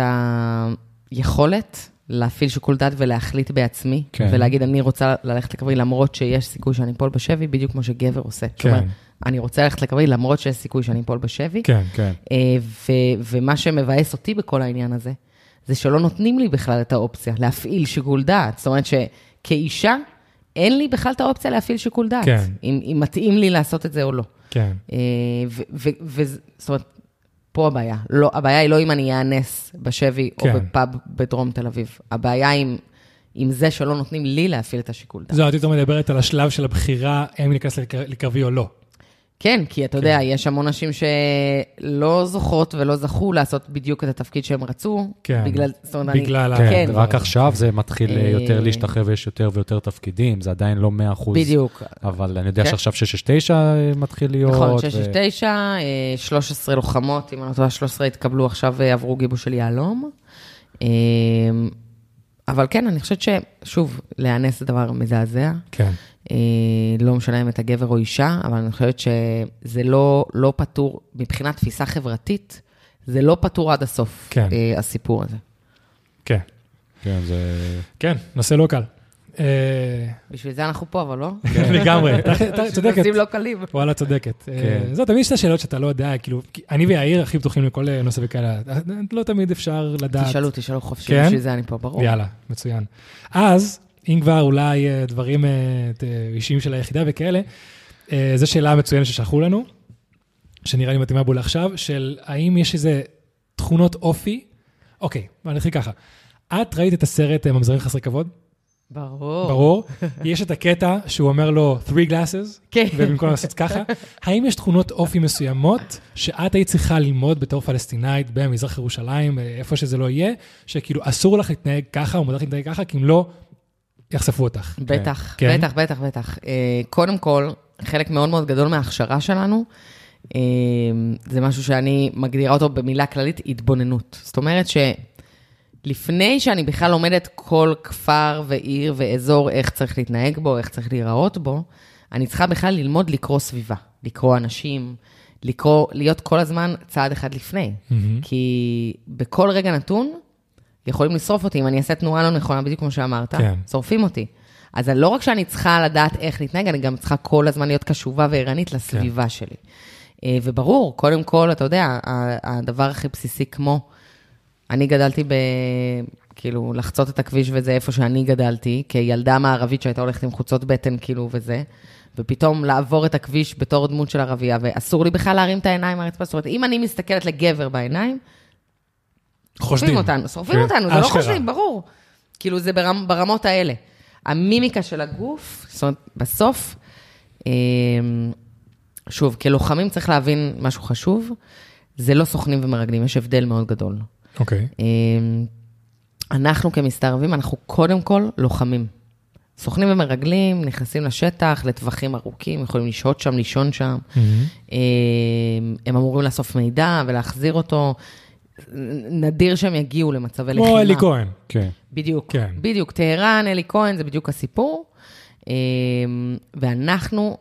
היכולת להפעיל שיקול דעת ולהחליט בעצמי, כן. ולהגיד, אני רוצה ללכת לקרבי למרות שיש סיכוי שאני אפול בשבי, בדיוק כמו שגבר עושה. כן. שאומר, אני רוצה ללכת לקרבי למרות שיש סיכוי שאני אפול בשבי. כן, כן. אה, ו- ומה שמבאס אותי בכל העניין הזה, זה שלא נותנים לי בכלל את האופציה להפעיל שיקול דעת. זאת אומרת שכאישה, אין לי בכלל את האופציה להפעיל שיקול דעת. כן. אם, אם מתאים לי לעשות את זה או לא. כן, אה, ו- ו- ו- זאת אומרת, פה הבעיה. לא, הבעיה היא לא אם אני אאנס בשבי כן. או בפאב בדרום תל אביב. הבעיה עם, עם זה שלא נותנים לי להפעיל את השיקול דעת. זו, את יותר מדברת על השלב של הבחירה, האם להיכנס לקר- לקרבי או לא. כן, כי אתה יודע, יש המון נשים שלא זוכרות ולא זכו לעשות בדיוק את התפקיד שהם רצו. כן. בגלל, זאת אומרת, אני- בגלל ה- כן, כן. רק עכשיו זה מתחיל אה, אה, יותר להשתחרר ויש יותר ויותר תפקידים, זה עדיין לא 100 אחוז. בדיוק. אבל אני יודע כן. שעכשיו 669 אה, מתחיל להיות. נכון, ו- 669, אה, 13 לוחמות, אם אני לא טועה, 13 התקבלו עכשיו, אה, עברו גיבוש של יהלום. אה, אבל כן, אני חושבת ששוב, להיאנס זה דבר מזעזע. כן, אה, לא משנה אם אתה גבר או אישה, אבל אני חושבת שזה לא, לא פתור, מבחינת תפיסה חברתית, זה לא פתור עד הסוף, כן. אה, הסיפור הזה. כן, כן, זה... כן, נושא לא קל. אה, בשביל זה אנחנו פה, אבל לא? (laughs) לגמרי, אתה- אתה צודקת. נושאים לא קלים. וואלה, צודקת. כן. אה, זאת, תמיד יש את השאלות שאתה לא יודע, כאילו, אני ויאיר הכי פתוחים לכל אה, נושא וכאלה, אה, לא תמיד אפשר לדעת. תשאלו, תשאלו חופשי, כן? בשביל זה אני פה, ברור. יאללה, מצוין. אז, אם כבר אולי אה, דברים אה, ת- אישיים של היחידה וכאלה, אה, זו שאלה מצוינת ששלחו לנו, שנראה לי מתאימה בול עכשיו, של האם יש איזה תכונות אופי, אוקיי, אני אתחיל ככה. את ראית את הסרט אה, ממזרים חסרי כבוד? ברור. ברור. יש את הקטע שהוא אומר לו, three glasses, כן. ובמקום לעשות ככה, האם יש תכונות אופי מסוימות שאת היית צריכה ללמוד בתור פלסטינאית במזרח ירושלים, אה, איפה שזה לא יהיה, שכאילו אסור לך להתנהג ככה, או מותר לך להתנהג ככה, כי אם לא, יחשפו אותך. בטח, כן. בטח, בטח, בטח. אה, קודם כל, חלק מאוד מאוד גדול מההכשרה שלנו, אה, זה משהו שאני מגדירה אותו במילה כללית, התבוננות. זאת אומרת שלפני שאני בכלל לומדת כל כפר ועיר ואזור, איך צריך להתנהג בו, איך צריך להיראות בו, אני צריכה בכלל ללמוד לקרוא סביבה, לקרוא אנשים, לקרוא, להיות כל הזמן צעד אחד לפני. מהמם. כי בכל רגע נתון, יכולים לשרוף אותי אם אני אעשה תנועה לא נכונה, בדיוק כמו שאמרת, כן. שורפים אותי. אז לא רק שאני צריכה לדעת איך להתנהג, אני גם צריכה כל הזמן להיות קשובה וערנית לסביבה שלי. אה, וברור, קודם כל, אתה יודע, הדבר הכי בסיסי כמו, אני גדלתי ב... כאילו, לחצות את הכביש וזה איפה שאני גדלתי, כילדה מערבית שהייתה הולכת עם חוצות בטן, כאילו, וזה, ופתאום לעבור את הכביש בתור דמות של ערבייה, ואסור לי בכלל להרים את העיניים מהרצפה. זאת אומרת, אם אני מסתכלת לגבר בעיניים, שורפים אותנו, שורפים כן, אותנו, זה לא אשכרה. חושבים, ברור. כאילו, זה ברמ, ברמות האלה. המימיקה של הגוף, זאת אומרת, בסוף, אה, שוב, כלוחמים צריך להבין משהו חשוב, זה לא סוכנים ומרגלים, יש הבדל מאוד גדול. אוקיי. אה, אנחנו כמסתערבים, אנחנו קודם כל לוחמים. סוכנים ומרגלים, נכנסים לשטח לטווחים ארוכים, יכולים לשהות שם, לישון שם. אה, הם אמורים לאסוף מידע ולהחזיר אותו. נדיר שהם יגיעו למצבי לחימה. כמו אלי כהן. כן. בדיוק, כן. בדיוק. טהרן, אלי כהן, זה בדיוק הסיפור. אה, ואנחנו,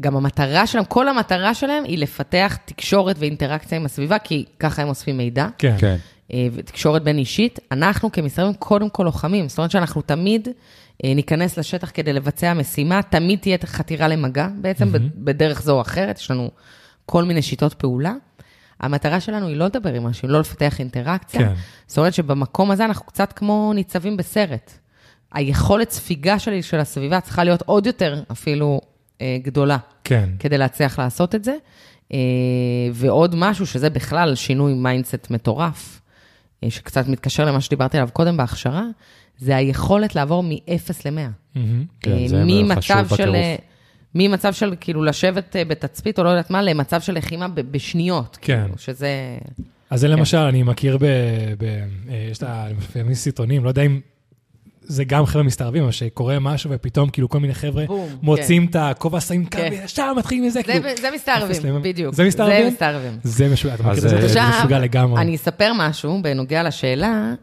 גם המטרה שלהם, כל המטרה שלהם היא לפתח תקשורת ואינטראקציה עם הסביבה, כי ככה הם אוספים מידע. כן. כן. אה, ותקשורת בין אישית, אנחנו כמשרדים קודם כל לוחמים. זאת אומרת שאנחנו תמיד אה, ניכנס לשטח כדי לבצע משימה, תמיד תהיה חתירה למגע בעצם, mm-hmm. בדרך זו או אחרת, יש לנו כל מיני שיטות פעולה. המטרה שלנו היא לא לדבר עם אנשים, לא לפתח אינטראקציה. כן. זאת אומרת שבמקום הזה אנחנו קצת כמו ניצבים בסרט. היכולת ספיגה שלי של הסביבה צריכה להיות עוד יותר אפילו אה, גדולה. כן. כדי להצליח לעשות את זה. אה, ועוד משהו, שזה בכלל שינוי mindset מטורף, אה, שקצת מתקשר למה שדיברתי עליו קודם בהכשרה, זה היכולת לעבור מ-0 ל-100. מהמם. כן, זה חשוב. בטירוף. אה, ממצב של כאילו לשבת אה, בתצפית, או לא יודעת מה, למצב של לחימה ב- בשניות. כן. כאילו, שזה... אז זה למשל, אני מכיר ב... ב אה, יש את ה... לפעמים סרטונים, לא יודע אם זה גם חבר'ה מסתערבים, אבל שקורה משהו ופתאום כאילו כל מיני חבר'ה בום, מוצאים את הכובע, שמים כן. קו, ישר מתחילים מזה, זה, כאילו... זה מסתערבים, בדיוק. זה מסתערבים? זה מסתערבים. זה משוגע, אתה מכיר את זה? אה, זה עכשיו, משוגע לגמרי. אני אספר משהו בנוגע לשאלה.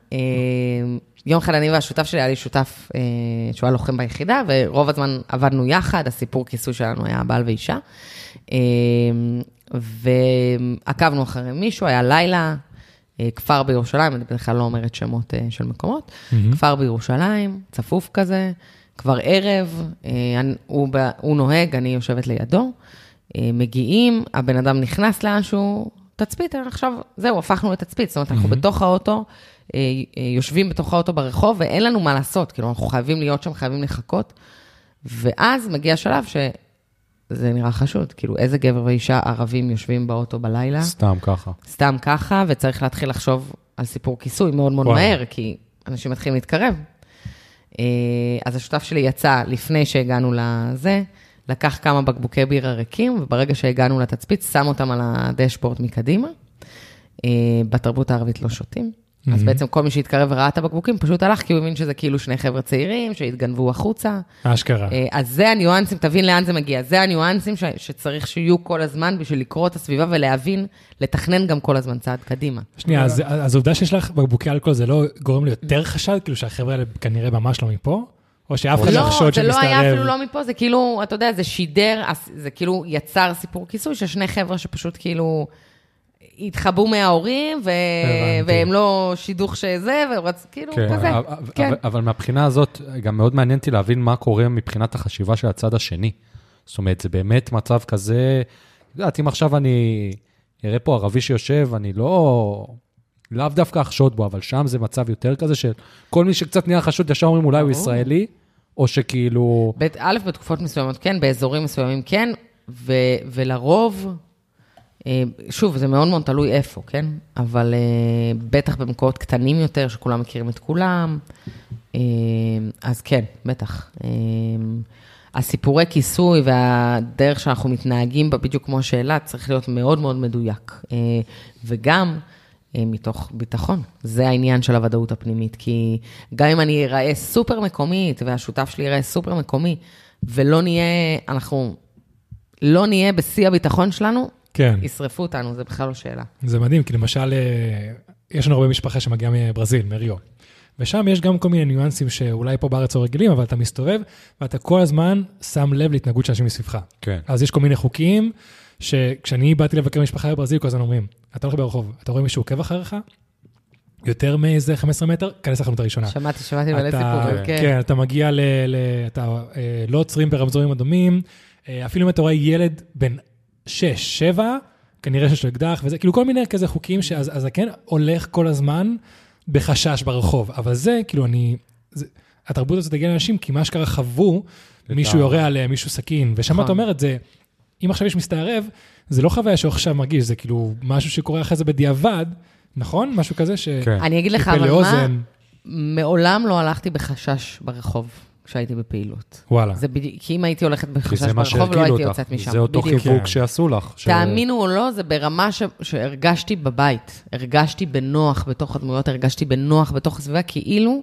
אה, יום אחד אני והשותף שלי, היה לי שותף אה, שהוא היה לוחם ביחידה, ורוב הזמן עבדנו יחד, הסיפור כיסוי שלנו היה בעל ואישה. אה, ועקבנו אחרי מישהו, היה לילה, אה, כפר בירושלים, אני בדרך כלל לא אומרת שמות אה, של מקומות, מהמם. כפר בירושלים, צפוף כזה, כבר ערב, אה, אני- הוא, הוא נוהג, אני יושבת לידו, אה, מגיעים, הבן אדם נכנס לאנשהו, תצפית, עכשיו, זהו, הפכנו לתצפית, זאת אומרת, אנחנו בתוך האוטו, אה, אה, יושבים בתוך האוטו ברחוב, ואין לנו מה לעשות, כאילו, אנחנו חייבים להיות שם, חייבים לחכות, ואז מגיע שלב שזה נראה חשוד, כאילו, איזה גבר ואישה ערבים יושבים באוטו בלילה, סתם ככה. סתם ככה, וצריך להתחיל לחשוב על סיפור כיסוי מאוד מאוד וואו. מהר, כי אנשים מתחילים להתקרב. אה, אז השותף שלי יצא לפני שהגענו לזה, לקח כמה בקבוקי בירה ריקים, וברגע שהגענו לתצפית, שם אותם על הדשבורד מקדימה. אה, בתרבות הערבית לא שותים. אז Mhm. בעצם כל מי שהתקרב וראה את הבקבוקים, פשוט הלך, כי הוא הבין שזה כאילו שני חבר'ה צעירים שהתגנבו החוצה. אשכרה. אה, אז זה הניואנסים, תבין לאן זה מגיע. זה הניואנסים ש- שצריך שיהיו כל הזמן בשביל לקרוא את הסביבה ולהבין, לתכנן גם כל הזמן צעד קדימה. שנייה, אז אז העובדה שיש לך בקבוקי אלכוהול, זה לא גורם לי יותר חשד, כאילו שהחבר'ה האלה כנראה ממש לא מפה? או שאף אחד לא לא, יחשוד זה לא היה אפילו? לא מפה, זה כאילו, אתה יודע, זה שידר, זה כאילו יצר סיפור כיסוי של שני חבר'ה שפשוט כאילו התחבאו מההורים, ו... והם לא שידוך שזה, ורצ... כאילו, כן, כזה. אבל- כן. אבל- אבל מהבחינה הזאת, גם מאוד מעניין אותי להבין מה קורה מבחינת החשיבה של הצד השני. זאת אומרת, זה באמת מצב כזה, את יודעת, אם עכשיו אני אראה פה ערבי שיושב, אני לא... לאו דווקא אחשוד בו, אבל שם זה מצב יותר כזה של כל מי שקצת נהיה חשוד, ישר אומרים אולי הוא. ישראלי, או שכאילו... א', בתקופות מסוימות כן, באזורים מסוימים כן, ו, ולרוב, שוב, זה מאוד מאוד תלוי איפה, כן? אבל אה, בטח במקומות קטנים יותר, שכולם מכירים את כולם, אה, אז כן, בטח. אה, הסיפורי כיסוי והדרך שאנחנו מתנהגים בה, בדיוק כמו השאלה, צריך להיות מאוד מאוד מדויק. אה, וגם אה, מתוך ביטחון. זה העניין של הוודאות הפנימית, כי גם אם אני אראה סופר מקומית, והשותף שלי יראה סופר מקומי, ולא נהיה, אנחנו לא נהיה בשיא הביטחון שלנו, כן, ישרפו אותנו, זה בכלל לא שאלה. זה מדהים, כי למשל, אה, יש לנו הרבה משפחה שמגיעה מברזיל, מריו. ושם יש גם כל מיני ניואנסים שאולי פה בארץ לא רגילים, אבל אתה מסתובב, ואתה כל הזמן שם לב להתנהגות של אנשים מסביבך. כן. אז יש כל מיני חוקים, שכשאני באתי לבקר משפחה בברזיל, כל הזמן אומרים, אתה הולך ברחוב, אתה רואה מישהו עוקב אחריך, יותר מאיזה 15 מטר, כנס לחנות הראשונה. שמעתי, שמעתי מלא סיפורים, כן. כן, אתה מגיע ל... ל אתה אה, לא עוצרים ברמזורים אדומים, אה, אפילו אם אתה רואה ילד בן 6, 7, כנראה שיש לו אקדח, וזה כאילו כל מיני כזה חוקים, שאז אז כן הולך כל הזמן בחשש ברחוב, אבל זה, כאילו, אני... זה, התרבות הזאת הגיעה לאנשים, כי מה שקרה חוו, מישהו יורה עליהם, מישהו סכין, ושם נכון. את אומרת, זה, אם עכשיו יש מסתערב, זה לא חוויה שהוא עכשיו מרגיש, זה כאילו משהו שקורה אחרי זה בדיעבד, נכון? משהו כזה ש... כן. אני אגיד לך, אבל מה. מעולם לא הלכתי בחשש ברחוב. כשהייתי בפעילות. וואלה. זה בדיוק, כי אם הייתי הולכת בחשש ברחוב, לא הייתי אותך. יוצאת משם. זה אותו בדיוק. חיבוק כן. שעשו לך. ש- תאמינו או לא, זה ברמה ש... שהרגשתי בבית. הרגשתי בנוח בתוך הדמויות, הרגשתי בנוח בתוך הסביבה, כאילו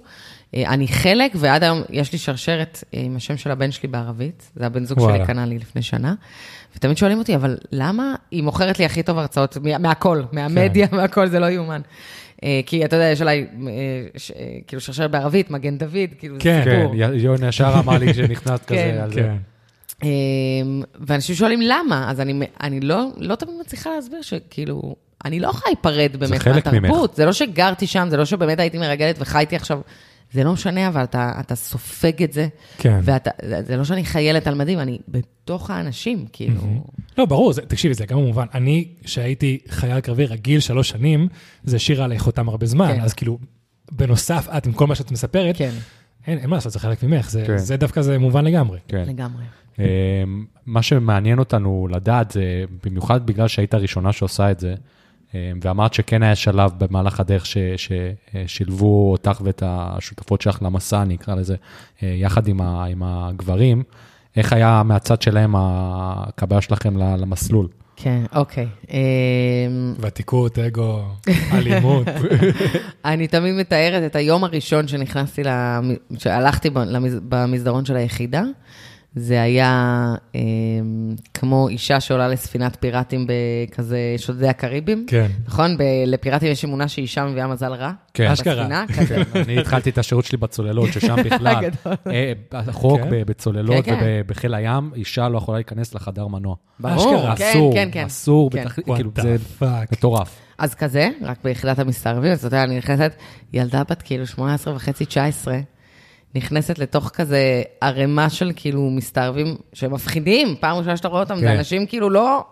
אה, אני חלק, ועד היום יש לי שרשרת אה, עם השם של הבן שלי בערבית, זה הבן זוג וואלה. שלי קנה לי לפני שנה, ותמיד שואלים אותי, אבל למה היא מוכרת לי הכי טוב הרצאות, מה- מהכל, מהמדיה, מהכל, זה לא יאומן. אה, כי אתה יודע, יש עליי אה, אה, כאילו שרשרת בערבית, מגן דוד, כאילו זה כן, כן, סיפור. י- יונה ישר אמר לי כשנכנסת (laughs) כן. כזה על זה. כן. אמ, ואנשים שואלים למה, אז אני, אני לא, לא תמיד מצליחה להסביר שכאילו, אני לא יכולה להיפרד באמת חלק מהתרבות. זה לא שגרתי שם, זה לא שבאמת הייתי מרגלת וחייתי עכשיו, זה לא משנה, אבל אתה, אתה סופג את זה. כן. ואתה, זה לא שאני חיילת על מדים, אני בתוך האנשים, כאילו. לא, ברור, זה, תקשיבי, זה גם מובן. אני, שהייתי חייל קרבי רגיל שלוש שנים, זה השאיר עליך אותם הרבה זמן, כן. אז כאילו, בנוסף, את עם כל מה שאת מספרת, כן, אין, אין מה לעשות, זה חלק ממך, זה, כן. זה דווקא זה מובן לגמרי. כן. לגמרי. אמ, מה שמעניין אותנו לדעת זה, במיוחד בגלל שהיית הראשונה שעושה את זה, ואמרת שכן היה שלב במהלך הדרך ש- ששילבו אותך ואת השותפות שלך למסע, אני אקרא לזה, אה, יחד עם, ה, עם הגברים, איך היה מהצד שלהם הקבלה שלכם למסלול? כן, אוקיי. אמ, ותיקות, אגו, (laughs) אלימות. אני תמיד מתארת את היום הראשון שנכנסתי, למ... שהלכתי במסדרון של היחידה. זה היה אה, כמו אישה שעולה לספינת פיראטים בכזה שודדי הקריבים. כן. נכון? ב- לפיראטים יש אמונה שאישה מביאה מזל רע. כן. בספינה, כזה. אני התחלתי את השירות שלי בצוללות, ששם (laughs) בכלל. אה, החוק כן. בצוללות כן, כן. ובחיל הים, אישה לא יכולה להיכנס לחדר מנוע. ברור, אשכרה, כן, אסור, כן, כן. אסור, כן. What כאילו, זה. מטורף. אז כזה, רק ביחידת המסתערבים, אז אתה יודע, אני נכנסת, ילדה בת כאילו 18 וחצי, 19, נכנסת לתוך כזה ערימה של כאילו מסתערבים שמפחידים, פעם ראשונה שאתה רואה אותם, זה כן. אנשים כאילו לא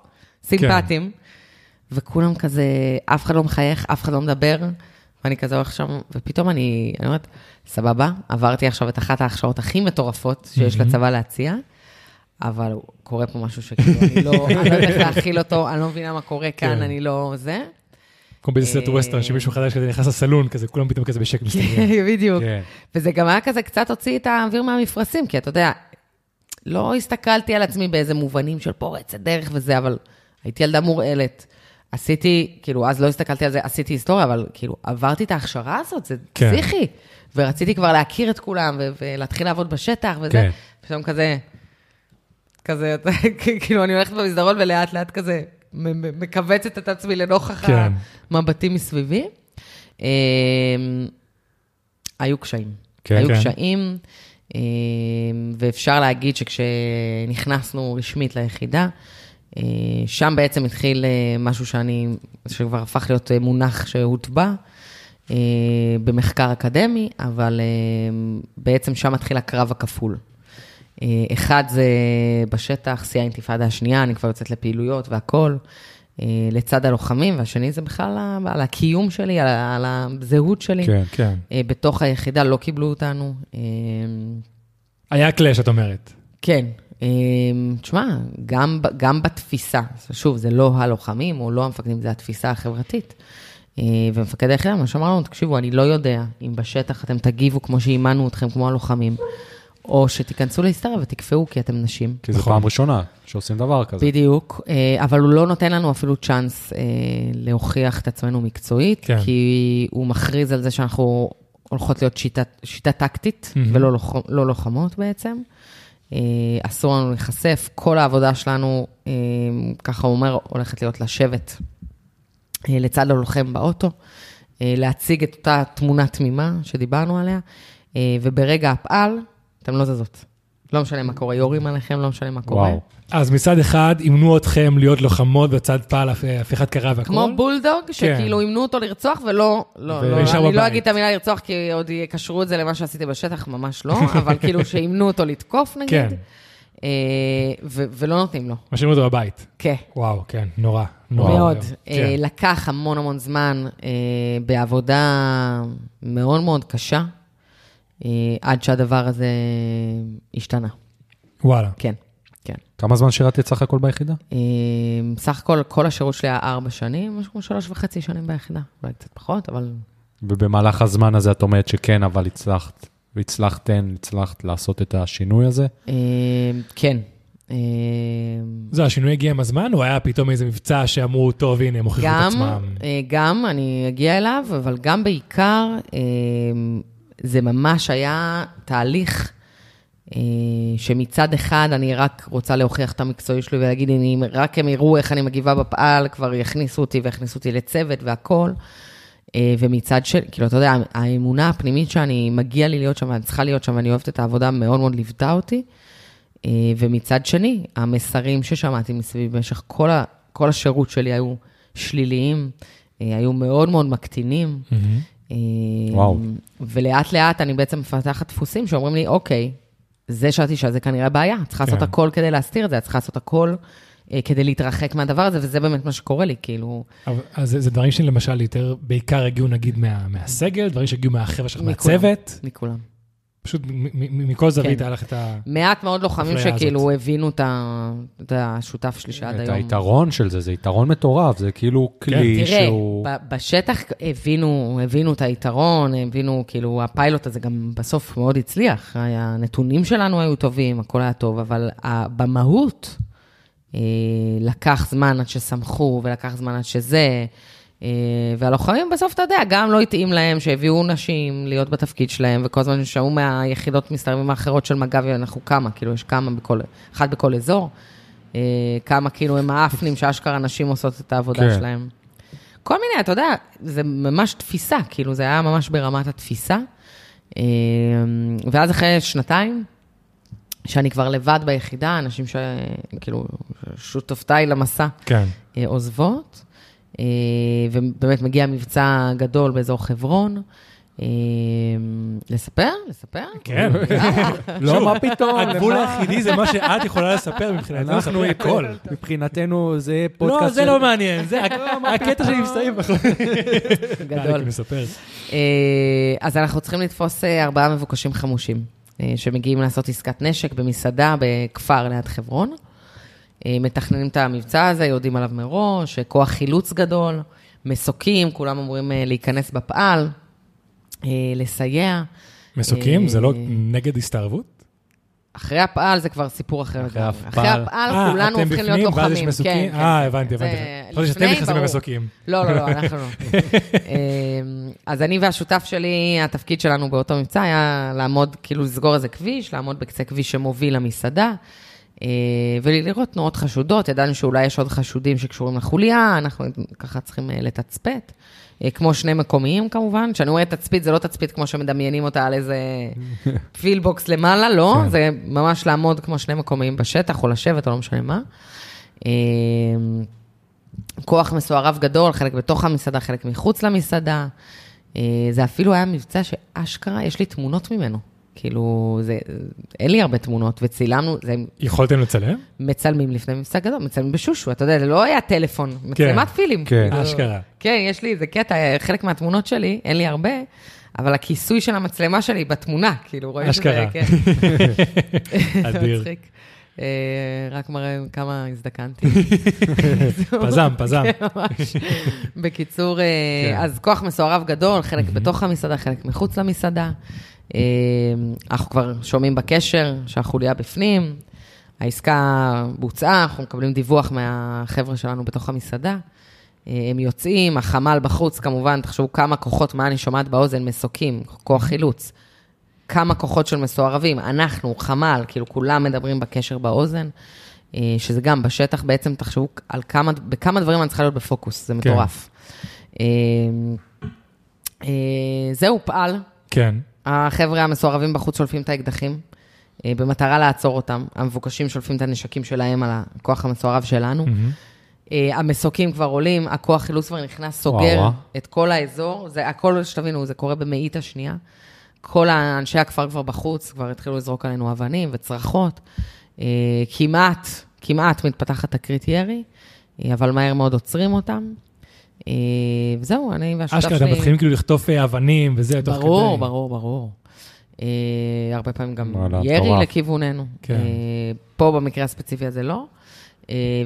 סימפטיים, וכולם כזה, אף אחד לא מחייך, אף אחד לא מדבר, ואני כזה הולך שם, ופתאום אני, אני אומרת, סבבה, עברתי עכשיו את אחת ההכשרות הכי מטורפות שיש לצבא להציע, אבל קורה פה משהו שכאילו, אני לא, אני לא יודעת איך להכיל אותו, אני לא מבינה מה קורה כאן, כן. אני לא זה. כמו באיזה סרט אה, ווסטרן, שמישהו חדש כזה נכנס לסלון, כזה, כולם פתאום כזה בשקט מסתכלים. (laughs) כן, בדיוק. כן. וזה גם היה כזה קצת הוציא את האוויר מהמפרשים, כי אתה יודע, לא הסתכלתי על עצמי באיזה מובנים של פורצת דרך וזה, אבל הייתי ילדה מורעלת. עשיתי, כאילו, אז לא הסתכלתי על זה, עשיתי היסטוריה, אבל כאילו, עברתי את ההכשרה הזאת, זה כן. פסיכי. ורציתי כבר להכיר את כולם, ו- ולהתחיל לעבוד בשטח וזה. כן. פתאום כזה, כזה, (laughs) כאילו, אני הולכת במסדרון ולאט לאט כזה, מכווצת את עצמי לנוכח כן. המבטים מסביבי. אמ, היו קשיים. כן, היו כן. קשיים, אמ, ואפשר להגיד שכשנכנסנו רשמית ליחידה, אה, שם בעצם התחיל אה, משהו שאני, שכבר הפך להיות אה, מונח שהוטבע אה, במחקר אקדמי, אבל אה, בעצם שם מתחיל הקרב הכפול. אה, אחד זה בשטח, שיא האינתיפאדה השנייה, אני כבר יוצאת לפעילויות והכול, אה, לצד הלוחמים, והשני זה בכלל על- הקיום שלי, על על הזהות שלי. כן. כן. אה, בתוך היחידה לא קיבלו אותנו. היה קלאש, את אומרת. כן, תשמע, גם, גם בתפיסה, שוב, זה לא הלוחמים או לא המפקדים, זה התפיסה החברתית. ומפקד היחידה, מה שאמר לנו, תקשיבו, אני לא יודע אם בשטח אתם תגיבו כמו שאימנו אתכם, כמו הלוחמים, או שתיכנסו להיסטריה ותקפאו כי אתם נשים. כי זו נכון. פעם ראשונה שעושים דבר כזה. בדיוק, אה, אבל הוא לא נותן לנו אפילו צ'אנס אה, להוכיח את עצמנו מקצועית, כן. כי הוא מכריז על זה שאנחנו הולכות להיות שיטה, שיטה טקטית, מהמם. ולא לוחמ, לא לוחמות בעצם. אה, אסור לנו להיחשף, כל העבודה שלנו, ככה הוא אומר, הולכת להיות לשבת לצד הלוחם באוטו, להציג את אותה תמונה תמימה שדיברנו עליה, וברגע הפעל, אתם לא זזות. לא משנה מה קורה, יורים עליכם, לא משנה מה קורה. וואו. אז מצד אחד, אימנו אתכם להיות לוחמות, בצד פעל הפ- הפיכת קרה והכל. כמו בולדוג, שכאילו אימנו אותו לרצוח ולא, לא, לא, אני לא. אגיד את המילה לרצוח, כי עוד יקשרו את זה למה שעשיתי בשטח, ממש לא, (laughs) אבל כאילו שאימנו אותו לתקוף נגיד, כן. אה, ו- ולא נותנים לו. משאירים אותו בבית. כן. וואו, כן, נורא. נורא. מאוד. כן. אה, לקח המון המון זמן אה, בעבודה מאוד מאוד קשה, עד שהדבר הזה השתנה. וואלה. כן, כן. כמה זמן שירתת סך הכל ביחידה? אה, סך הכל, כל השירות שלי היה ארבע שנים, משהו כמו שלוש וחצי שנים ביחידה. אולי קצת פחות, אבל ובמהלך הזמן הזה את אומרת שכן, אבל הצלחת והצלחתן, הצלחת לעשות את השינוי הזה? אה, כן. אה, זה, השינוי הגיע עם הזמן, או היה פתאום איזה מבצע שאמרו, טוב, הנה, הם הוכיחו את עצמם? אה, גם, אני אגיע אליו, אבל גם בעיקר, אה, זה ממש היה תהליך אה, שמצד אחד אני רק רוצה להוכיח את המקצועיות שלי ולהגיד, אם רק הם יראו איך אני מגיבה בפעל, כבר יכניסו אותי ויכניסו אותי לצוות והכול. אה, ומצד של, כאילו, אתה יודע, האמונה הפנימית שאני, מגיע לי להיות שם ואני צריכה להיות שם ואני אוהבת את העבודה, מאוד מאוד ליוותה אותי. אה, ומצד שני, המסרים ששמעתי מסביב במשך כל, ה, כל השירות שלי היו שליליים, היו מאוד מאוד מקטינים. מהמם. אה, וואו. ולאט לאט אני בעצם מפתחת דפוסים שאומרים לי, אוקיי, זה שאת אישה, זה כנראה בעיה, את צריכה לעשות כן. הכל כדי להסתיר את זה, את צריכה לעשות הכל אה, כדי להתרחק מהדבר הזה, וזה באמת מה שקורה לי, כאילו, אבל- אז זה- זה דברים שלמשל יותר, בעיקר הגיעו נגיד מה- מהסגל, דברים שהגיעו מהחבר'ה שלך. מהצוות, מכולם. פשוט מ- מ- מכל זווית כן. היה לך את ה... מעט מאוד לוחמים שכאילו. הבינו את את השותף שלי שעד את היום. היתרון של זה, זה יתרון מטורף, זה כאילו כלי כן, תראה, שהוא... ב- בשטח הבינו, הבינו את היתרון, הבינו, כאילו, הפיילוט הזה גם בסוף מאוד הצליח. הנתונים שלנו היו טובים, הכל היה טוב, אבל במהות אה, לקח זמן עד שסמכו, ולקח זמן עד שזה. אה, והלוחמים בסוף, אתה יודע, גם לא התאים להם שהביאו נשים להיות בתפקיד שלהם, וכל הזמן שמעו מהיחידות מסתערבים האחרות של מג"ב, אנחנו כמה, כאילו, יש כמה בכל, אחד בכל אזור. אה, כמה כאילו הם האפנים שאשכרה נשים עושות את העבודה כן. שלהם. כל מיני, אתה יודע, זה ממש תפיסה, כאילו, זה היה ממש ברמת התפיסה. אה, ואז אחרי שנתיים, שאני כבר לבד ביחידה, אנשים שכאילו, שותפותיי למסע כן. עוזבות, ובאמת מגיע מבצע גדול באזור חברון. אה, לספר? לספר? כן. לא, מה פתאום? הגבול? היחידי זה מה שאת יכולה לספר מבחינתנו, אנחנו הכל. מבחינתנו זה פודקאסט לא, זה לא מעניין, זה הקטע שלי מסתיים. (laughs) גדול. אה, אז אנחנו צריכים לתפוס אה, ארבעה מבוקשים חמושים, אה, שמגיעים לעשות עסקת נשק במסעדה בכפר ליד חברון. אה, מתכננים את המבצע הזה, יודעים עליו מראש, אה, כוח חילוץ גדול, מסוקים, כולם אמורים אה, להיכנס בפעל, אה, לסייע. מסוקים, זה לא אה, נגד הסתערבות? אחרי הפעל זה כבר סיפור אחר. אחרי. הפעל. אחרי הפעל אה, כולנו אתם הופכים להיות בפנים, ואז יש לוחמים. מסוקים? כן, אה, כן. הבנתי, הבנתי. חשבתי שאתם נכנסים. במסוקים. לא, לא, לא, אנחנו לא. (laughs) אמ, אז אני והשותף שלי, התפקיד שלנו באותו מבצע היה לעמוד, כאילו לסגור איזה כביש, לעמוד בקצה כביש שמוביל למסעדה, אה, ולראות תנועות חשודות. ידענו שאולי יש עוד חשודים שקשורים לחוליה, אנחנו ככה צריכים אה, לתצפת. אה, כמו שני מקומיים כמובן, כשאני אומרת תצפית, זה לא תצפית כמו שמדמיינים אותה על איזה (laughs) פילבוקס למעלה, לא, כן. זה ממש לעמוד כמו שני מקומיים בשטח, או לשבת, או לא משנה מה. כוח מסוערב גדול, חלק בתוך המסעדה, חלק מחוץ למסעדה. אה, זה אפילו היה מבצע שאשכרה, יש לי תמונות ממנו. כאילו, זה, אין לי הרבה תמונות, וצילמנו, זה יכולתם לצלם? מצלמים לפני מבצע גדול, מצלמים בשושו, אתה יודע, זה לא היה טלפון, מצלמת פילים. כן. כאילו. אשכרה. כן, יש לי איזה קטע, חלק מהתמונות שלי, אין לי הרבה, אבל הכיסוי של המצלמה שלי בתמונה, כאילו, רואים אשכרה. שזה, כן. (laughs) אדיר. (laughs) מצחיק. אה, רק מראה כמה הזדקנתי. (laughs) פזם, פזם. כן, ממש. בקיצור, אה, כן. אז כוח מסוערב גדול, חלק בתוך המסעדה, חלק מחוץ למסעדה. אה, אנחנו כבר שומעים בקשר שהחוליה בפנים, העסקה בוצעה, אנחנו מקבלים דיווח מהחבר'ה שלנו בתוך המסעדה. אה, הם יוצאים, החמ"ל בחוץ, כמובן, תחשבו כמה כוחות, מה אני שומעת באוזן, מסוקים, כוח חילוץ. כמה כוחות של מסוערבים, אנחנו, חמ"ל, כאילו כולם מדברים בקשר באוזן, אה, שזה גם בשטח בעצם, תחשבו על כמה, בכמה דברים אני צריכה להיות בפוקוס, זה כן. מטורף. אה, זהו, פעל, כן. החבר'ה המסוערבים בחוץ שולפים את האקדחים, אה, במטרה לעצור אותם. המבוקשים שולפים את הנשקים שלהם על הכוח המסוערב שלנו. אה, המסוקים כבר עולים, הכוח חילוץ כבר נכנס, סוגר וואו. את כל האזור. זה הכל, שתבינו, זה קורה במאית השנייה. כל האנשי הכפר כבר בחוץ, כבר התחילו לזרוק עלינו אבנים וצרחות. אה, כמעט, כמעט מתפתחת תקרית ירי, אבל מהר מאוד עוצרים אותם. אה, וזהו, אני והשותף שלי... אשכרה, אתם מתחילים כאילו לחטוף אה, אבנים וזה, תוך כדי. ברור, ברור, ברור. אה, הרבה פעמים גם ירי. לכיווננו. כן. פה במקרה הספציפי הזה לא.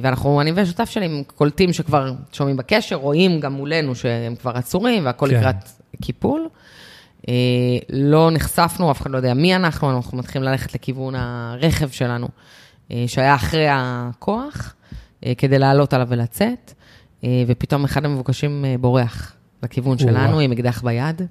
ואנחנו, אני והשותף שלי, קולטים שכבר שומעים בקשר, רואים גם מולנו שהם כבר עצורים והכל כן. לקראת קיפול. לא נחשפנו, אף אחד לא יודע מי אנחנו, אנחנו מתחילים ללכת לכיוון הרכב שלנו, שהיה אחרי הכוח, כדי לעלות עליו ולצאת, ופתאום אחד המבוקשים אה, בורח לכיוון. שלנו עם אקדח ביד.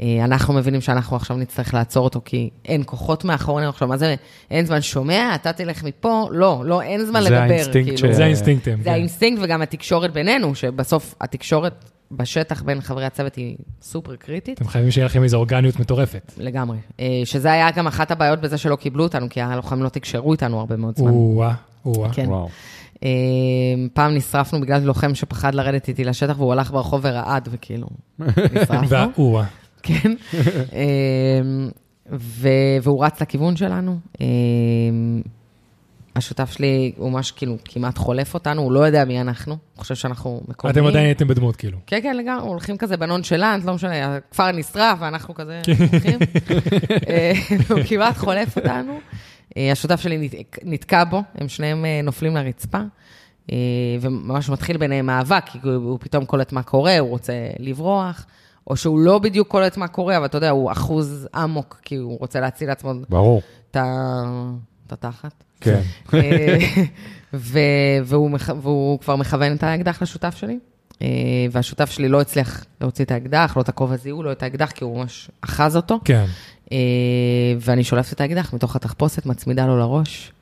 אה, אנחנו מבינים שאנחנו עכשיו נצטרך לעצור אותו, כי אין כוחות מאחורינו עכשיו, מה זה, אין זמן שומע, אתה תלך מפה, לא, לא, אין זמן זה לדבר. האינסטינקט כאילו. ש- זה האינסטינקטים. זה כן. האינסטינקט וגם התקשורת בינינו, שבסוף התקשורת בשטח בין חברי הצוות היא סופר קריטית. אתם חייבים שיהיה לכם איזו אורגניות מטורפת. לגמרי. אה, שזה היה גם אחת הבעיות בזה שלא קיבלו אותנו, כי הלוחמים לא תקשרו איתנו הרבה מאוד זמן. או-אה, או-אה. כן. וואו. אה, פעם נשרפנו בגלל לוחם שפחד לרדת איתי לשטח, והוא הלך ברחוב ורעד, וכאילו, נשרפנו. (laughs) כן. ו- והוא רץ לכיוון שלנו. אה, השותף שלי, הוא ממש כאילו כמעט חולף אותנו, הוא לא יודע מי אנחנו, הוא חושב שאנחנו מקומיים. אתם עדיין הייתם בדמות, כאילו. כן, כן, לגמרי, הולכים כזה בנונשלנט, לא משנה, הכפר נשרף ואנחנו כזה כן. הולכים. (laughs) אה, הוא כמעט חולף אותנו. אה, השותף שלי נת- נתקע בו, הם שניהם אה, נופלים לרצפה, אה, וממש מתחיל ביניהם מאבק, כי הוא פתאום קולט מה קורה, הוא רוצה לברוח, או שהוא לא בדיוק קולט מה קורה, אבל אתה יודע, הוא אחוז אמוק, כי הוא רוצה להציל לעצמו ברור. את התחת. כן. ו- והוא, מכ- והוא כבר מכוון את האקדח לשותף שלי, והשותף שלי לא הצליח להוציא את האקדח, לא את הכובע זיהוי, לא את האקדח, כי הוא ממש אחז אותו. כן. אה, ואני שולפת את האקדח מתוך התחפושת, מצמידה לו לראש,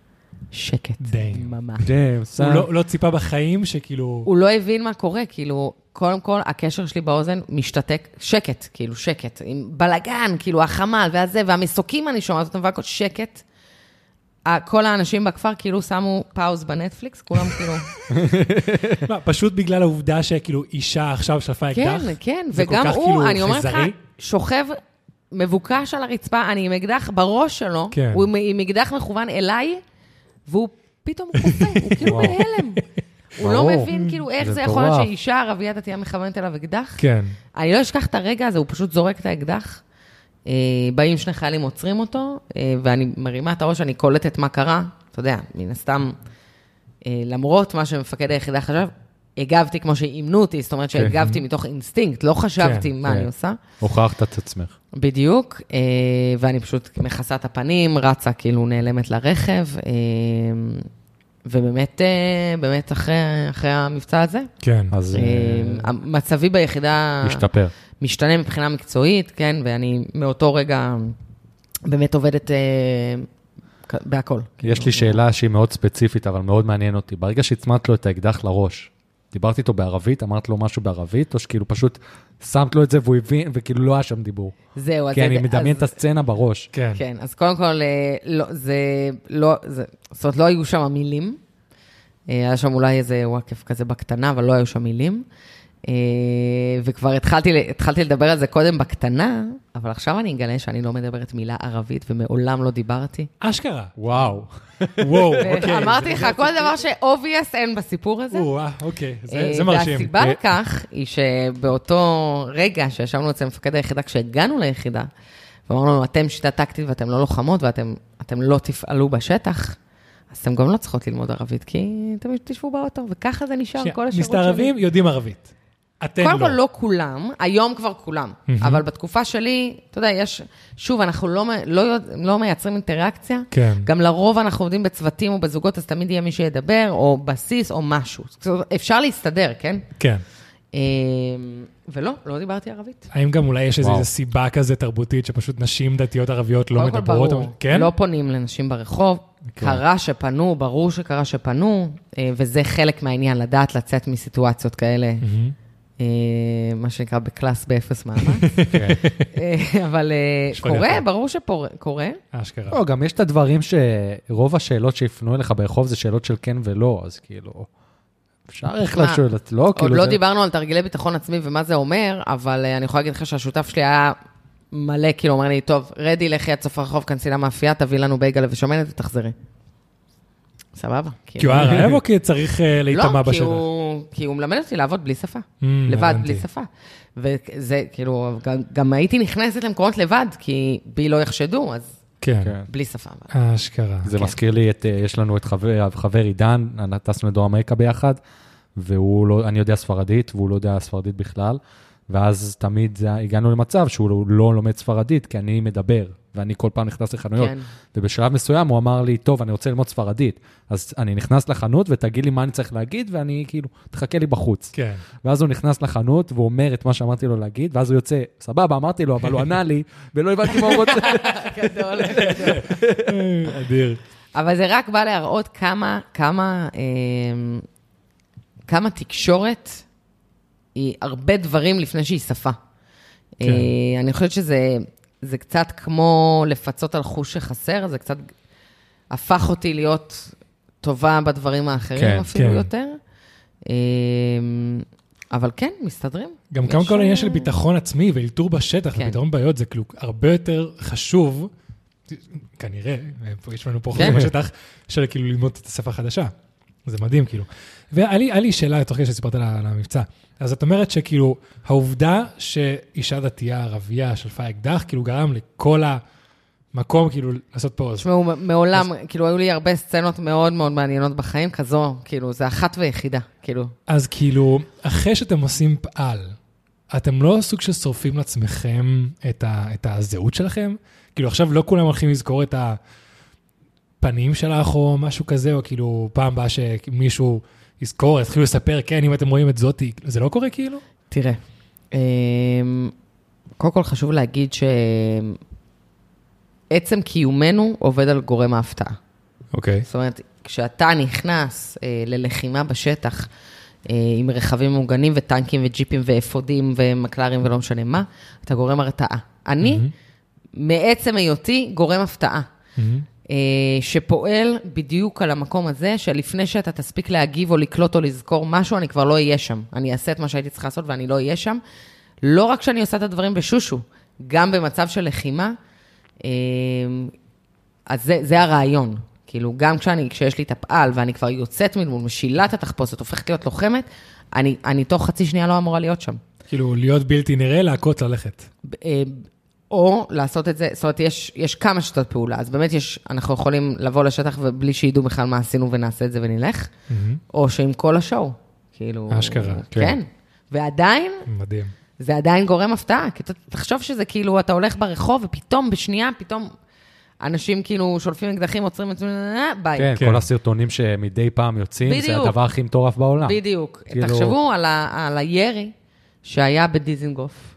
שקט. דיי. ממש. דאם, הוא לא- לא ציפה בחיים שכאילו... הוא לא הבין מה קורה, כאילו, קודם כל, הקשר שלי באוזן משתתק, שקט, כאילו, שקט, עם בלאגן, כאילו, החמ"ל והזה, והמסוקים, אני שומעת אותם, והכל שקט. כל האנשים בכפר כאילו שמו פאוז בנטפליקס, כולם כאילו, (laughs) מה, פשוט בגלל העובדה שכאילו אישה עכשיו שלפה כן, אקדח? כן, כל וגם הוא, כאילו אני אומרת לך? שוכב מבוקש על הרצפה, אני עם אקדח בראש שלו, כן. הוא עם- עם אקדח מכוון אליי, והוא פתאום קופא, הוא כאילו. (laughs) בהלם. הוא לא. מבין כאילו איך זה זה יכול להיות. שאישה ערבייה דתייה מכוונת אליו אקדח. כן. אני לא אשכח את הרגע הזה, הוא פשוט זורק את האקדח. אה, באים שני חיילים, עוצרים אותו, אה, ואני מרימה את הראש, אני קולטת מה קרה. אתה יודע, מן הסתם, אה, למרות מה שמפקד היחידה חשב, הגבתי כמו שאימנו אותי, זאת אומרת שהגבתי מתוך אינסטינקט, לא חשבתי כן, מה כן. אני עושה. הוכחת את עצמך. בדיוק, אה, ואני פשוט מכסה את הפנים, רצה כאילו נעלמת לרכב, אה, ובאמת, אה, באמת אחרי, אחרי המבצע הזה, כן. אז מצבי ביחידה... משתפר. משתנה מבחינה מקצועית, כן, ואני מאותו רגע באמת עובדת בהכל. יש לי שאלה שהיא מאוד ספציפית, אבל מאוד מעניין אותי. ברגע שהצמדת לו את האקדח לראש, דיברתי איתו בערבית, אמרת לו משהו בערבית, או שכאילו פשוט שמת לו את זה והוא הבין, וכאילו לא היה שם דיבור? זהו, אז... כי אני מדמיין את הסצנה בראש. כן. כן, אז קודם כל, אה, לא, זה לא, זה, זאת אומרת, לא היו שם מילים. אה, היה שם אולי איזה וואקף כזה בקטנה, אבל לא היו שם מילים. אה, וכבר התחלתי, התחלתי לדבר על זה קודם בקטנה, אבל עכשיו אני אגלה שאני לא מדברת מילה ערבית ומעולם לא דיברתי. אשכרה. וואו. (laughs) וואו, אוקיי. אמרתי לך, כל דבר ש-obvious אין בסיפור הזה. או-אה, אוקיי. זה אה, זה מרשים. והסיבה אה, לכך היא שבאותו רגע שישבנו אצל מפקד היחידה, כשהגענו ליחידה, ואמרנו לנו, אתם שיטה טקטית ואתם לא לוחמות ואתם אתם לא תפעלו בשטח, אז אתם גם לא צריכות ללמוד ערבית, כי אתם תשבו באוטו, וככה זה נשאר כל השירות שלי. מסתערבים יודעים ערבית. אתם קודם כל לא. לא כולם, היום כבר כולם, אבל בתקופה שלי, אתה יודע, יש, שוב, אנחנו לא, לא, לא מייצרים אינטראקציה, כן. גם לרוב אנחנו עובדים בצוותים או בזוגות, אז תמיד יהיה מי שידבר, או בסיס, או משהו. אפשר להסתדר, כן? כן. אה, ולא, לא דיברתי ערבית. האם גם אולי יש איזו סיבה כזה תרבותית שפשוט נשים דתיות ערביות לא קודם כל, מדברות? ברור, כן? לא פונים לנשים ברחוב. כן. קרה שפנו, ברור שקרה שפנו, אה, וזה חלק מהעניין, לדעת לצאת מסיטואציות כאלה, מהמם. אה, מה שנקרא בקלאס באפס מאמץ. (laughs) כן. אה, אבל אה, קורה. ברור שקורה. אשכרה. לא, גם יש את הדברים שרוב השאלות שיפנו אליך ברחוב זה שאלות של כן ולא, אז כאילו, אפשר איך לשאול, את לא, עוד כאילו לא זה... דיברנו על תרגילי ביטחון עצמי ומה זה אומר, אבל אני יכולה להגיד לך שהשותף שלי היה מלא, כאילו, אומר לי, טוב, רדי, לכי עד סוף הרחוב, כנסי למאפייה, תביא לנו בייגלה ושומנת ותחזרי. סבבה. כי הוא היה רעב או כי צריך אה, (laughs) להיטמע לא, כי בשטח? הוא, כי הוא מלמד אותי לעבוד בלי שפה. Mm, לבד. בלי שפה. וזה, כאילו, גם, הייתי נכנסת למקומות לבד, כי בי לא יחשדו, אז כן. כן. בלי שפה. אשכרה. זה כן. מזכיר לי את, אה, יש לנו את חבר, חבר עידן, טסנו לדרום אמריקה ביחד, והוא לא, אני יודע ספרדית, והוא לא יודע ספרדית בכלל, ואז תמיד זה, הגענו למצב שהוא לא לומד ספרדית, כי אני מדבר, ואני כל פעם נכנס לחנויות. כן. ובשלב מסוים הוא אמר לי, טוב, אני רוצה ללמוד ספרדית. אז אני נכנס לחנות ותגיד לי מה אני צריך להגיד, ואני כאילו, תחכה לי בחוץ. כן. ואז הוא נכנס לחנות והוא אומר את מה שאמרתי לו להגיד, ואז הוא יוצא, סבבה, אמרתי לו, אבל הוא ענה לי, ולא הבנתי מה הוא רוצה. (laughs) גדול, גדול. אדיר. אבל זה רק בא להראות כמה, כמה, אה, כמה תקשורת היא הרבה דברים לפני שהיא שפה. כן. אה, אני חושבת שזה זה קצת כמו לפצות על חוש שחסר, זה קצת הפך אותי להיות טובה בדברים האחרים כן, אפילו כן. יותר. אה, אבל כן, מסתדרים. גם כמה כל העניין אה, של ביטחון עצמי ואלתור בשטח כן. ופתרון בעיות, זה כאילו הרבה יותר חשוב, כנראה, יש לנו פה כן. חוקים בשטח, של כאילו ללמוד את השפה החדשה. זה מדהים, כאילו. והיה לי, שאלה, תוך כדי שסיפרת על ה- המבצע. אז את אומרת שכאילו, העובדה שאישה דתייה ערבייה שלפה אקדח, כאילו גרם לכל המקום, כאילו, לעשות פוז. תשמעו, מעולם, כאילו, היו לי הרבה סצנות מאוד מאוד מעניינות בחיים, כזו, כאילו, זה אחת ויחידה, כאילו. אז כאילו, אחרי שאתם עושים פעל, אתם לא סוג של שורפים לעצמכם את, ה, את הזהות שלכם? כאילו, עכשיו לא כולם הולכים לזכור את הפנים שלך או משהו כזה, או כאילו, פעם הבאה שמישהו יזכור, יתחילו לספר, כן, אם אתם רואים את זאתי, זה לא קורה כאילו? תראה, אמ, קודם כל חשוב להגיד שעצם קיומנו עובד על גורם ההפתעה. אוקיי. זאת אומרת, כשאתה נכנס אה, ללחימה בשטח אה, עם רכבים מוגנים וטנקים וג'יפים ואפודים ומקלרים ולא משנה מה, אתה גורם הרתעה. אני, מעצם היותי, גורם הפתעה. אה, שפועל בדיוק על המקום הזה, שלפני שאתה תספיק להגיב או לקלוט או לזכור משהו, אני כבר לא אהיה שם. אני אעשה את מה שהייתי צריכה לעשות ואני לא אהיה שם. לא רק שאני עושה את הדברים בשושו, גם במצב של לחימה, אה, אז זה, זה הרעיון. כאילו, גם כשאני, כשיש לי את הפעל ואני כבר יוצאת מדמות, משילה את התחפושת, הופכת להיות לוחמת, אני, אני תוך חצי שנייה לא אמורה להיות שם. כאילו, להיות בלתי נראה, להכות, ללכת. אה, או לעשות את זה, זאת אומרת, יש, יש כמה שיטות פעולה. אז באמת יש, אנחנו יכולים לבוא לשטח ובלי שידעו בכלל מה עשינו ונעשה את זה ונלך, או שעם כל השואו. כאילו... אשכרה, כן. כן. ועדיין, מדהים. זה עדיין גורם הפתעה. כי ת- תחשוב שזה כאילו, אתה הולך ברחוב ופתאום, בשנייה, פתאום אנשים כאילו שולפים אקדחים, עוצרים את זה, ביי. כן, כן. כל הסרטונים שמדי פעם יוצאים, זה. הדבר הכי מטורף בעולם. בדיוק. כאילו- תחשבו על, ה, על הירי שהיה בדיזינגוף.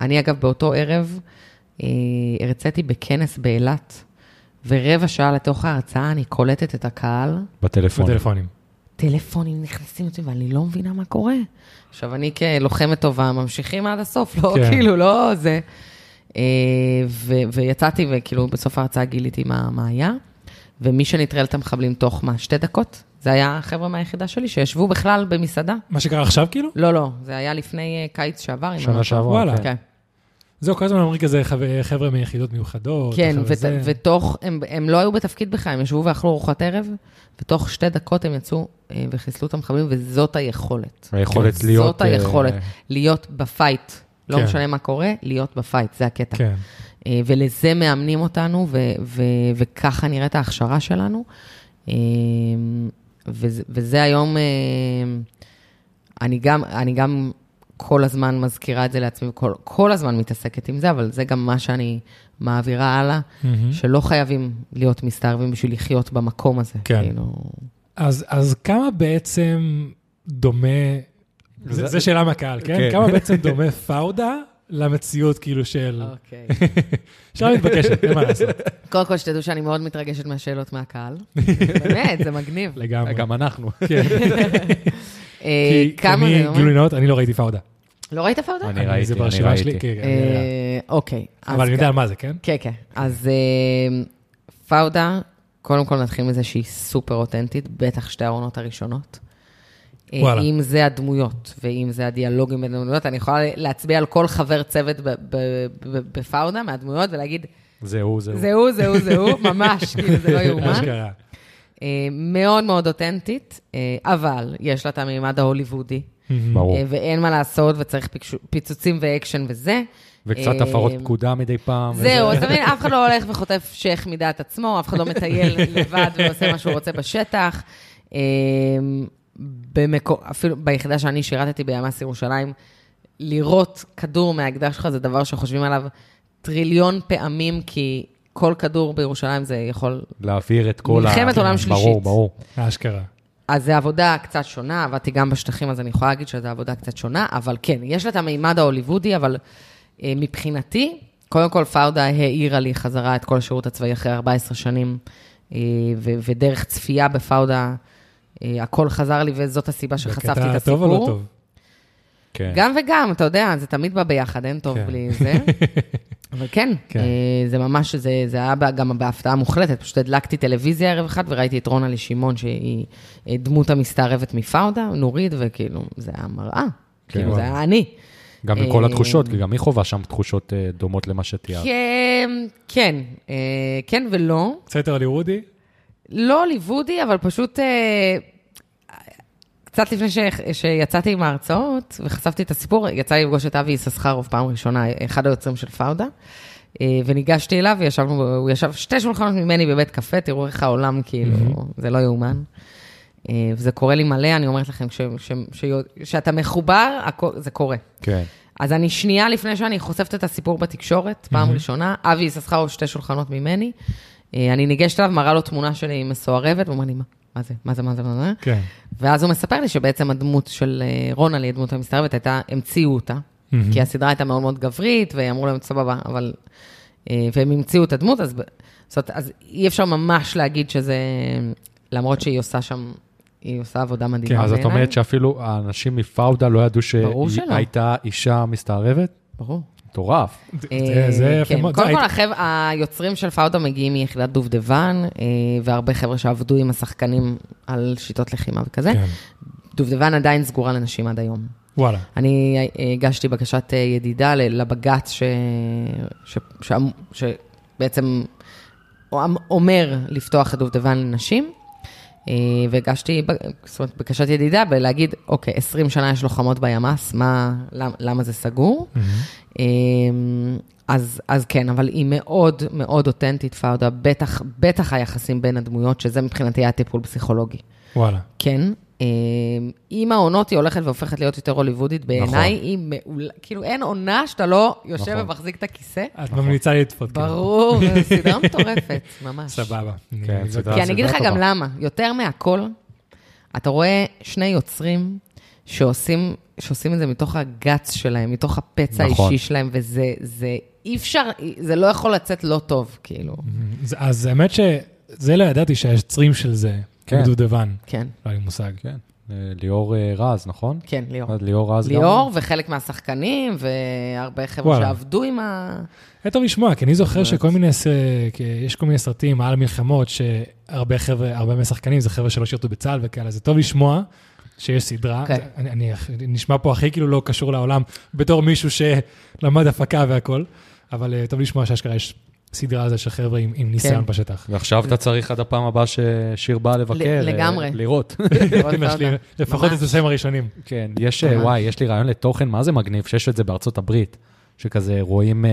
אני, אגב, באותו ערב אה, הרציתי בכנס באילת, ורבע שעה לתוך ההרצאה אני קולטת את הקהל, בטלפון. בטלפונים. טלפונים נכנסים אותי ואני לא מבינה מה קורה. עכשיו, אני כלוחמת טובה, ממשיכים עד הסוף, לא כן. כאילו, לא זה. אה, ו- ויצאתי, וכאילו, בסוף ההרצאה גיליתי מה, מה היה, ומי שנטרל את המחבלים תוך מה, שתי דקות? זה היה החבר'ה מהיחידה שלי שישבו בכלל במסעדה. מה שקרה עכשיו, כאילו? לא, לא, זה היה לפני אה, קיץ שעבר. אני שנה לא שעברה, וואלה. טועה. כן. כן. זהו, כל הזמן אומרים כזה חבר- חבר'ה מיחידות מיוחדות. כן, ות. ותוך, הם, הם לא היו בתפקיד בכלל, הם ישבו ואכלו ארוחת ערב, ותוך שתי דקות הם יצאו אה, וחיסלו את המחבלים, וזאת היכולת. היכולת להיות... זאת היכולת, אה, להיות ב fight. לא כן. משנה מה קורה, להיות ב fight, זה הקטע. כן. אה, ולזה מאמנים אותנו, ו- ו- וככה נראית ההכשרה שלנו. אה, וזה, וזה היום, אני גם, אני גם כל הזמן מזכירה את זה לעצמי, כל, כל הזמן מתעסקת עם זה, אבל זה גם מה שאני מעבירה הלאה, מהמם. שלא חייבים להיות מסתערבים בשביל לחיות במקום הזה. כן. כאילו, אז, אז כמה בעצם דומה, זה, זה שאלה מהקהל, כן? כן. כמה בעצם (laughs) דומה פאודה למציאות כאילו של... אוקיי. (laughs) שאלה מתבקשת, אין מה לעשות, קודם כל, שתדעו שאני מאוד מתרגשת מהשאלות מהקהל. (laughs) באמת, זה מגניב. לגמרי. גם אנחנו. כן, כמה אני, זה? גילוי נאות, אני לא ראיתי פאודה. לא ראית פאודה? אני ראיתי, זה אני ברשימה שלי, ראיתי. כן. אה, אוקיי. אבל אני יודע על מה זה, כן? כן, כן. אז אה, פאודה, קודם כל נתחיל מזה שהיא סופר אותנטית, בטח שתי העונות הראשונות. אה, וואלה. אם זה הדמויות, ואם זה הדיאלוגים בין הדמויות, אני יכולה להצביע על כל חבר צוות ב- ב- ב- בפאודה מהדמויות ולהגיד, זהו, זהו. זה הוא, זה הוא, זה הוא, ממש, כאילו, זה לא (laughs) יאומן. אשכרה. אה, מאוד מאוד אותנטית, אה, אבל יש לה את המימד ההוליוודי, ברור. אה, ואין מה לעשות, וצריך פיצו- פיצוצים ואקשן וזה. וקצת הפרות פקודה מדי פעם. זהו, אתה מבין, אף אחד לא הולך וחוטף שייח מדעת עצמו, אף אחד לא מטייל (laughs) לבד ועושה מה שהוא רוצה בשטח. במקו, אפילו ביחידה שאני שירתתי בימ"ס ירושלים, לירות כדור מהאקדח שלך זה דבר שחושבים עליו טריליון פעמים, כי כל כדור בירושלים זה יכול... להעביר את כל מלחמת עולם ברור, שלישית. ברור. אשכרה. אז זו עבודה קצת שונה, עבדתי גם בשטחים, אז אני יכולה להגיד שזו עבודה קצת שונה, אבל כן, יש לה את המימד ההוליוודי, אבל אה, מבחינתי, קודם כל פאודה העירה לי חזרה את כל השירות הצבאי אחרי 14 שנים, אה, ו- ודרך צפייה בפאודה, אה, הכל חזר לי, וזאת הסיבה שחשפתי את בקטע הסיפור. טוב או לא טוב? כן. גם וגם, אתה יודע, זה תמיד בא ביחד, אין טוב כן. בלי זה. (laughs) אבל כן, כן. אה, זה ממש, זה, זה היה בה- גם בהפתעה מוחלטת. פשוט הדלקתי טלוויזיה ערב אחד וראיתי את רונה שמעון, שהיא אה, דמות המסתערבת מפאודה, נורית, וכאילו, זה היה מראה. כאילו, וואו. זה היה אני. גם מכל אה, התחושות, כי גם היא חווה שם תחושות אה, דומות למה שתיארת. כן, כן, אה, כן ולא. קצת יותר הוליוודי? לא הוליוודי, אבל פשוט... קצת לפני ש... שיצאתי עם ההרצאות וחשפתי את הסיפור, יצא לי לפגוש את אבי יששכרוב פעם ראשונה, אחד היוצרים של פאודה, אה, וניגשתי אליו וישבנו, הוא ישב שתי שולחנות ממני בבית קפה, תראו איך העולם, כאילו, זה לא יאומן. אה, וזה קורה לי מלא, אני אומרת לכם, ש... ש... ש... שאתה מחובר, זה קורה. כן. אז אני שנייה לפני שאני חושפת את הסיפור בתקשורת, פעם ראשונה, אבי יששכרוב שתי שולחנות ממני, אה, אני ניגשת אליו, מראה לו תמונה שלי מסוערבת, הוא אומר לי, מה? מה זה? מה זה? מה זה? מה זה? כן. ואז הוא מספר לי שבעצם הדמות של אה, רונה לי, הדמות המסתערבת, הייתה, המציאו אותה. מהמם. כי הסדרה הייתה מאוד מאוד גברית, ואמרו להם, סבבה, אבל... אה, והם המציאו את הדמות, אז, זאת אז אי אפשר ממש להגיד שזה... למרות שהיא עושה שם, היא עושה עבודה מדהימה כן, אז את בעיניי. אומרת שאפילו האנשים מפאודה לא ידעו שהיא. הייתה אישה מסתערבת? ברור. מטורף. זה- זה אה, יפה כן. מאוד. קודם כל, היוצרים של פאודה מגיעים מיחידת דובדבן, אה, והרבה חבר'ה שעבדו עם השחקנים על שיטות לחימה וכזה. כן. דובדבן עדיין סגורה לנשים עד היום. וואלה. אני אה, הגשתי בקשת ידידה לבג"ץ, ש... ש... ש... שבעצם אומר לפתוח את דובדבן לנשים, והגשתי, ב- זאת אומרת, בקשת ידידה בלהגיד, אוקיי, 20 שנה יש לוחמות בימ"ס, מה, למה, למה זה סגור? אה, אז, אז כן, אבל היא מאוד מאוד אותנטית, פאודה, בטח, בטח היחסים בין הדמויות, שזה מבחינתי היה טיפול פסיכולוגי. וואלה. כן. עם העונות היא הולכת והופכת להיות יותר הוליוודית. בעיניי נכון. היא מעולה, כאילו אין עונה שאתה לא יושב נכון. ומחזיק את הכיסא. את ממליצה לי לצפות. כאילו. ברור, זו (laughs) סדרה מטורפת, ממש. סבבה. כן, סדרה- כי אני אגיד לך גם טובה. למה, יותר מהכל, אתה רואה שני יוצרים שעושים, שעושים את זה מתוך הגץ שלהם, מתוך הפצע נכון. האישי שלהם, וזה, זה, אי אפשר, זה לא יכול לצאת לא טוב, כאילו. אז האמת שזה לא ידעתי שהיוצרים של זה, כן. דובדבן, כן, לא היה לי מושג. כן. אה, ליאור אה, רז, נכון? כן, ליאור. אז ליאור רז גם? ליאור וחלק מהשחקנים, והרבה חבר'ה. שעבדו עם ה... היה טוב לשמוע, כי אני זוכר. שכל מיני, יש כל מיני סרטים על מלחמות, שהרבה חבר'ה, הרבה מהשחקנים זה חבר'ה שלא שירתו בצה"ל וכאלה, זה טוב לשמוע שיש סדרה. כן. זה- אני, אני נשמע פה הכי כאילו לא קשור לעולם, בתור מישהו שלמד הפקה והכל, אבל אה, טוב לשמוע שאשכרה יש סדרה הזו של חבר'ה עם, עם ניסיון כן. בשטח. ועכשיו אתה צריך עד הפעם הבאה ששיר באה לבקר. אה, לגמרי. לראות. (laughs) פאודה. לפחות. את הסיים הראשונים. כן, יש, אה. וואי, יש לי רעיון לתוכן, מה זה מגניב שיש את זה בארצות הברית, שכזה רואים, אה,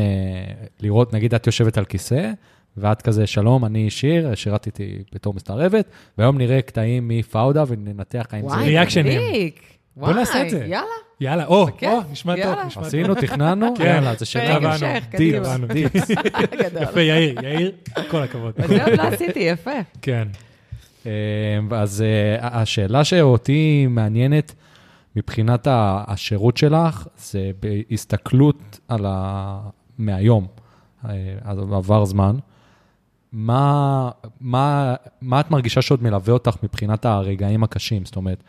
לראות, נגיד את יושבת על כיסא, ואת כזה, שלום, אני שיר, שירתי איתי בתור מסתערבת, והיום נראה קטעים מפאודה וננתח האם זה... וואי, ריאקשנים. בוא נעשה את זה. יאללה. יאללה, או. או, נשמע טוב. נשמע (laughs) טוב. עשינו, תכננו, כן. יאללה, זה שלנו. המשך, דיפ, קדימה. הבנו, דיפ. גדול. יפה, יאיר, יאיר, כל הכבוד. זה עוד לא עשיתי, יפה. כן. אה, אז אה, השאלה שאותי מעניינת מבחינת השירות שלך, זה בהסתכלות על ה... מהיום, אה, אז עבר זמן, מה, מה, מה את מרגישה שעוד מלווה אותך מבחינת הרגעים הקשים? זאת אומרת,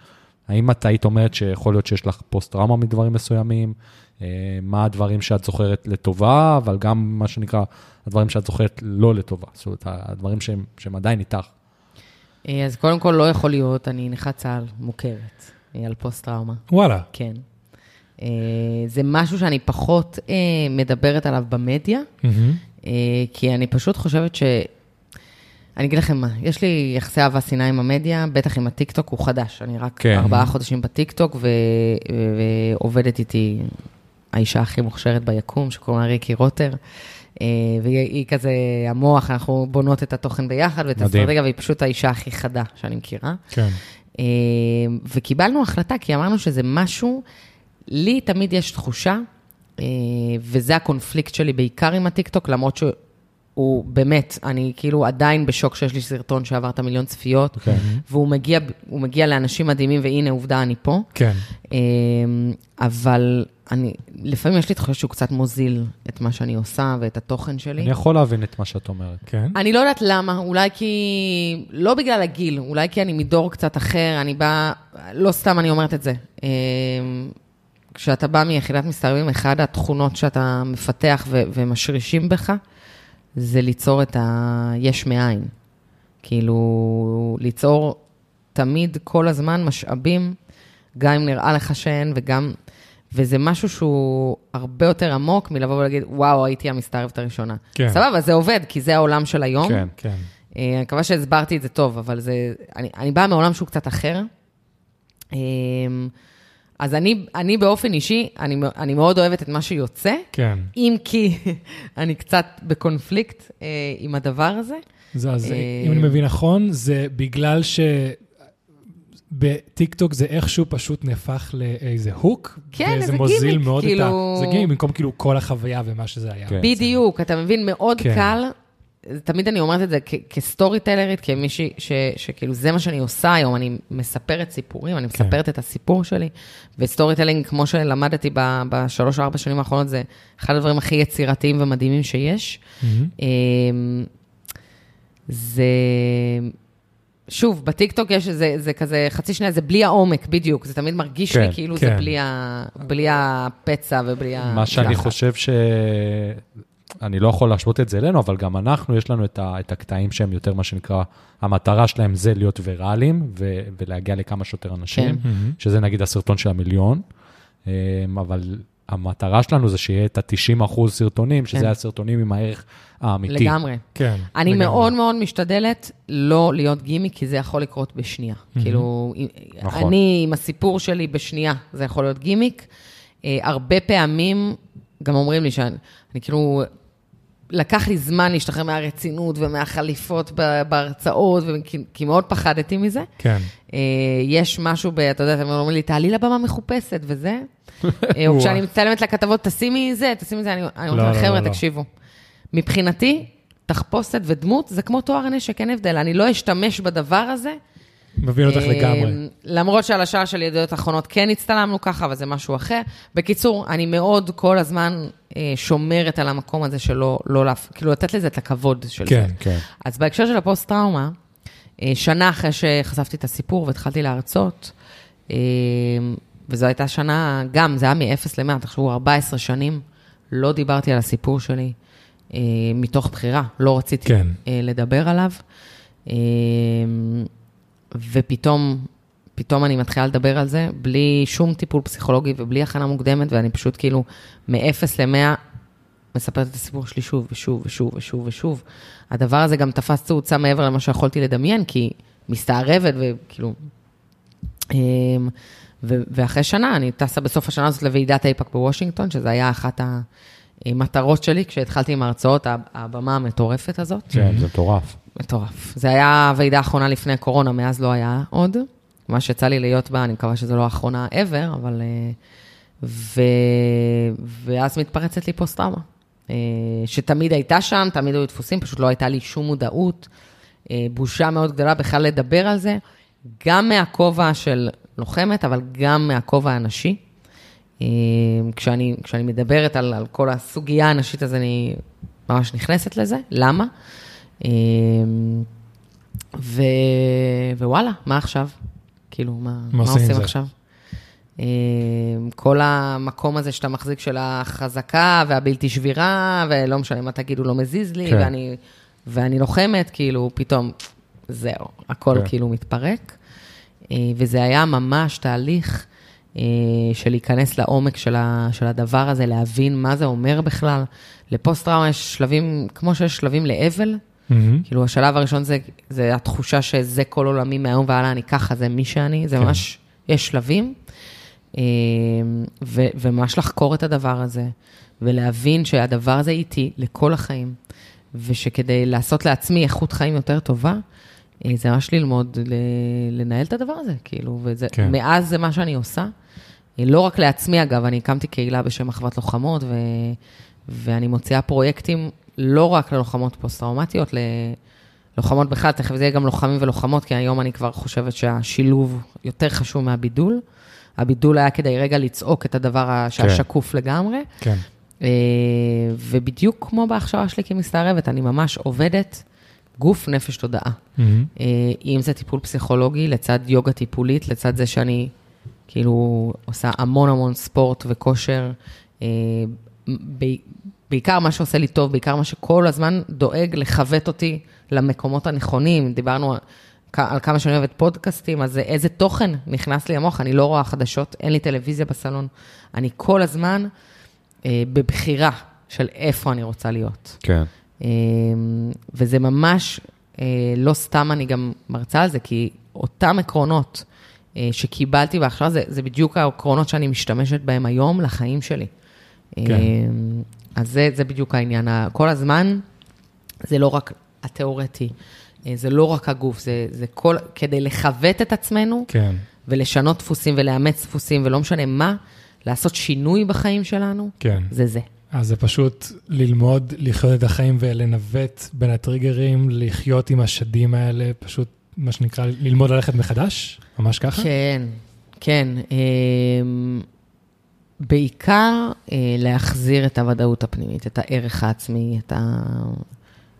האם את היית אומרת שיכול להיות שיש לך פוסט-טראומה מדברים מסוימים? אה, מה הדברים שאת זוכרת לטובה, אבל גם מה שנקרא, הדברים שאת זוכרת לא לטובה, זאת אומרת, הדברים שהם, שהם עדיין איתך. אה, אז קודם כל, לא יכול להיות, אני נכת צה"ל מוכרת אה, על פוסט-טראומה. וואלה. כן. זה משהו שאני פחות מדברת עליו במדיה. אה, כי אני פשוט חושבת ש... אני אגיד לכם מה, יש לי יחסי אהבה שנאה עם המדיה, בטח עם הטיקטוק, הוא חדש. אני רק כן. ארבעה חודשים בטיקטוק, ו... ועובדת איתי האישה הכי מוכשרת ביקום, שקוראים לה ריקי רוטר. אה, והיא היא כזה המוח, אנחנו בונות את התוכן ביחד ואת מדהים. האסטרטגיה, והיא פשוט האישה הכי חדה שאני מכירה. כן. אה, וקיבלנו החלטה, כי אמרנו שזה משהו לי תמיד יש תחושה, אה, וזה הקונפליקט שלי בעיקר עם הטיקטוק, למרות שהוא באמת, אני כאילו עדיין בשוק שיש לי סרטון שעבר את המיליון צפיות, כן. והוא מגיע, הוא מגיע לאנשים מדהימים, והנה, עובדה, אני פה. כן. אה, אבל אני, לפעמים יש לי תחושה שהוא קצת מוזיל את מה שאני עושה ואת התוכן שלי. אני יכול להבין את מה שאת אומרת. כן. אני לא יודעת למה, אולי כי... לא בגלל הגיל, אולי כי אני מדור קצת אחר, אני באה... לא סתם אני אומרת את זה. אה, כשאתה בא מיחידת מסתערבים, אחת התכונות שאתה מפתח ו- ומשרישים בך, זה ליצור את היש מאין. כאילו, ליצור תמיד, כל הזמן, משאבים, גם אם נראה לך שאין, וגם... וזה משהו שהוא הרבה יותר עמוק מלבוא ולהגיד, וואו, הייתי המסתערבת הראשונה. כן. סבבה, זה עובד, כי זה העולם של היום. כן. כן. אה, אני מקווה שהסברתי את זה טוב, אבל זה... אני, אני באה מעולם שהוא קצת אחר. אה, אז אני, אני באופן אישי, אני, אני מאוד אוהבת את מה שיוצא, כן. אם כי (laughs) אני קצת בקונפליקט אה, עם הדבר הזה. זה, אז אה, אם אני מבין נכון, זה בגלל שבטיקטוק זה איכשהו פשוט נהפך לאיזה hook, כן, וזה מוזיל גימיק, מאוד כאילו- את ה... זה גימיק במקום כאילו כל החוויה ומה שזה היה. כן. בדיוק, אתה מבין, מאוד כן. קל. תמיד אני אומרת את זה כ- כסטורי טלרית, כמישהי ש- שכאילו זה מה שאני עושה היום, אני מספרת סיפורים, אני כן. מספרת את הסיפור שלי, ו storytelling, כמו שלמדתי ב- בשלוש-ארבע שנים האחרונות, זה אחד הדברים הכי יצירתיים ומדהימים שיש. מהמם. אמ, זה... שוב, בטיקטוק יש, זה, זה כזה חצי שנייה, זה בלי העומק, בדיוק. זה תמיד מרגיש כן, לי כאילו זה כן. בלי, ה, בלי הפצע ובלי ה... מה שאני. חושב ש... אני לא יכול להשוות את זה אלינו, אבל גם אנחנו, יש לנו את, ה, את הקטעים שהם יותר מה שנקרא, המטרה שלהם זה להיות ויראליים ו, ולהגיע לכמה שיותר אנשים, כן. שזה נגיד הסרטון של המיליון, אמ, אבל המטרה שלנו זה שיהיה את ה-90 אחוז סרטונים, שזה כן. הסרטונים עם הערך האמיתי. לגמרי. כן. אני לגמרי. מאוד מאוד משתדלת לא להיות גימי, כי זה יכול לקרות בשנייה. כאילו, נכון. אני עם הסיפור שלי בשנייה, זה יכול להיות גימיק. אה, הרבה פעמים גם אומרים לי שאני אני כאילו, לקח לי זמן להשתחרר מהרצינות ומהחליפות בהרצאות, כי מאוד פחדתי מזה. כן. אה, יש משהו, ב, אתה יודע, הם אומרים לי, תעלי לבמה מחופשת וזה. אה, או (laughs) כשאני מצטלמת לכתבות, תשימי זה, תשימי זה, אני אני לא, אומרת, לא, חבר'ה, לא. תקשיבו. מבחינתי, תחפושת ודמות זה כמו תואר נשק, אין הבדל. אני לא אשתמש בדבר הזה. מבין אותך אה, לגמרי. למרות שעל השער של ידיעות אחרונות כן הצטלמנו ככה, אבל זה משהו אחר. בקיצור, אני מאוד כל הזמן שומרת על המקום הזה שלא, לא להפ... כאילו, לתת לזה את הכבוד של כן. זה. כן. אז בהקשר של הפוסט-טראומה, אה, שנה אחרי שחשפתי את הסיפור והתחלתי להרצות, אה, וזו הייתה שנה, גם, זה היה מ-0 ל-100, תחשבו, 14 שנים, לא דיברתי על הסיפור שלי, אה, מתוך בחירה, לא רציתי כן. אה, לדבר עליו. אה, ופתאום, פתאום אני מתחילה לדבר על זה, בלי שום טיפול פסיכולוגי ובלי הכנה מוקדמת, ואני פשוט כאילו, מ-0 ל-100, מספרת את הסיפור שלי שוב ושוב ושוב ושוב ושוב. הדבר הזה גם תפס תאוצה מעבר למה שיכולתי לדמיין, כי מסתערבת וכאילו... אמ, ו- ואחרי שנה, אני טסה בסוף השנה הזאת לוועידת אייפאק בוושינגטון, שזה היה אחת המטרות שלי כשהתחלתי עם ההרצאות, הבמה המטורפת הזאת. כן, זה מטורף. מטורף. זה היה הוועידה האחרונה לפני הקורונה, מאז לא היה עוד. מה שיצא לי להיות בה, אני מקווה שזו לא האחרונה ever, אבל... אה, ו... ואז מתפרצת לי פוסט-טראומה. אה, שתמיד הייתה שם, תמיד היו דפוסים, פשוט לא הייתה לי שום מודעות. אה, בושה מאוד גדולה בכלל לדבר על זה, גם מהכובע של לוחמת, אבל גם מהכובע הנשי. כשאני, כשאני מדברת על, על כל הסוגיה הנשית, אז אני ממש נכנסת לזה. למה? ו... ווואלה, מה עכשיו? כאילו, מה, מה עושים עושים זה? עכשיו? אה, כל המקום הזה שאתה מחזיק של החזקה והבלתי שבירה, ולא משנה מה תגידו, לא מזיז לי, כן. ואני, ואני לוחמת, כאילו, פתאום, זהו, הכל כן. כאילו מתפרק. אה, וזה היה ממש תהליך אה, של להיכנס לעומק של, ה, של הדבר הזה, להבין מה זה אומר בכלל. לפוסט-טראומה יש שלבים, כמו שיש שלבים לאבל, מהמם. כאילו, השלב הראשון זה, זה התחושה שזה כל עולמי מהיום והלאה, אני ככה, זה מי שאני, זה כן. ממש, יש שלבים. אה, ו, וממש לחקור את הדבר הזה, ולהבין שהדבר הזה איתי לכל החיים, ושכדי לעשות לעצמי איכות חיים יותר טובה, אה, זה ממש ללמוד לנהל את הדבר הזה, כאילו, וזה, כן. מאז זה מה שאני עושה. לא רק לעצמי, אגב, אני הקמתי קהילה בשם אחוות לוחמות, ו... ואני מוציאה פרויקטים לא רק ללוחמות פוסט-טראומטיות, ללוחמות בכלל, תכף זה יהיה גם לוחמים ולוחמות, כי היום אני כבר חושבת שהשילוב יותר חשוב מהבידול. הבידול היה כדי רגע לצעוק את הדבר שהשקוף כן. לגמרי. כן. אה, ובדיוק כמו בהכשרה שלי כמסתערבת, אני ממש עובדת גוף, נפש, תודעה. Mm-hmm. אם זה טיפול פסיכולוגי, לצד יוגה טיפולית, לצד זה שאני כאילו עושה המון המון ספורט וכושר, אה, בעיקר מה שעושה לי טוב, בעיקר מה שכל הזמן דואג לכבט אותי למקומות הנכונים. דיברנו על כמה שאני אוהבת פודקאסטים, אז איזה תוכן נכנס לי למוח, אני לא רואה חדשות, אין לי טלוויזיה בסלון. אני כל הזמן אה, בבחירה של איפה אני רוצה להיות. כן. אה, וזה ממש, אה, לא סתם אני גם מרצה על זה, כי אותם עקרונות אה, שקיבלתי בהכשרה, זה, זה בדיוק העקרונות שאני משתמשת בהם היום לחיים שלי. כן. אה, אז זה, זה בדיוק העניין. כל הזמן, זה לא רק התיאורטי, אה, זה לא רק הגוף, זה, זה כל, כדי לכבט את עצמנו, כן. ולשנות דפוסים ולאמץ דפוסים, ולא משנה מה, לעשות שינוי בחיים שלנו, כן. זה זה. אז זה פשוט ללמוד לחיות את החיים ולנווט בין הטריגרים, לחיות עם השדים האלה, פשוט מה שנקרא ללמוד ללכת מחדש, ממש ככה? כן, כן. אמ, בעיקר אה, להחזיר את הוודאות הפנימית, את הערך העצמי, את ה...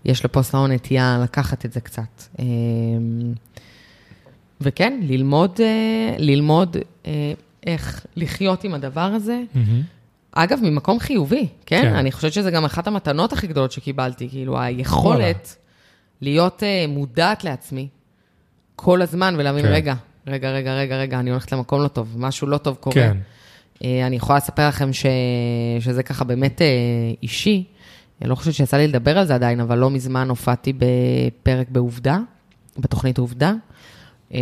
יש לפוסט-טראומה נטייה לקחת את זה קצת. אמ, וכן, ללמוד, אה, ללמוד אה, איך לחיות עם הדבר הזה. Mm-hmm. אגב, ממקום חיובי, כן? כן? אני חושבת שזה גם אחת המתנות הכי גדולות שקיבלתי, כאילו, היכולת להיות מודעת לעצמי כל הזמן ולהבין, כן. רגע, רגע, רגע, רגע, רגע, אני הולכת למקום לא טוב, משהו לא טוב קורה. כן. אה, אני יכולה לספר לכם ש... שזה ככה באמת אה, אישי. אני לא חושבת שיצא לי לדבר על זה עדיין, אבל לא מזמן הופעתי בפרק בעובדה, בתוכנית עובדה. אה,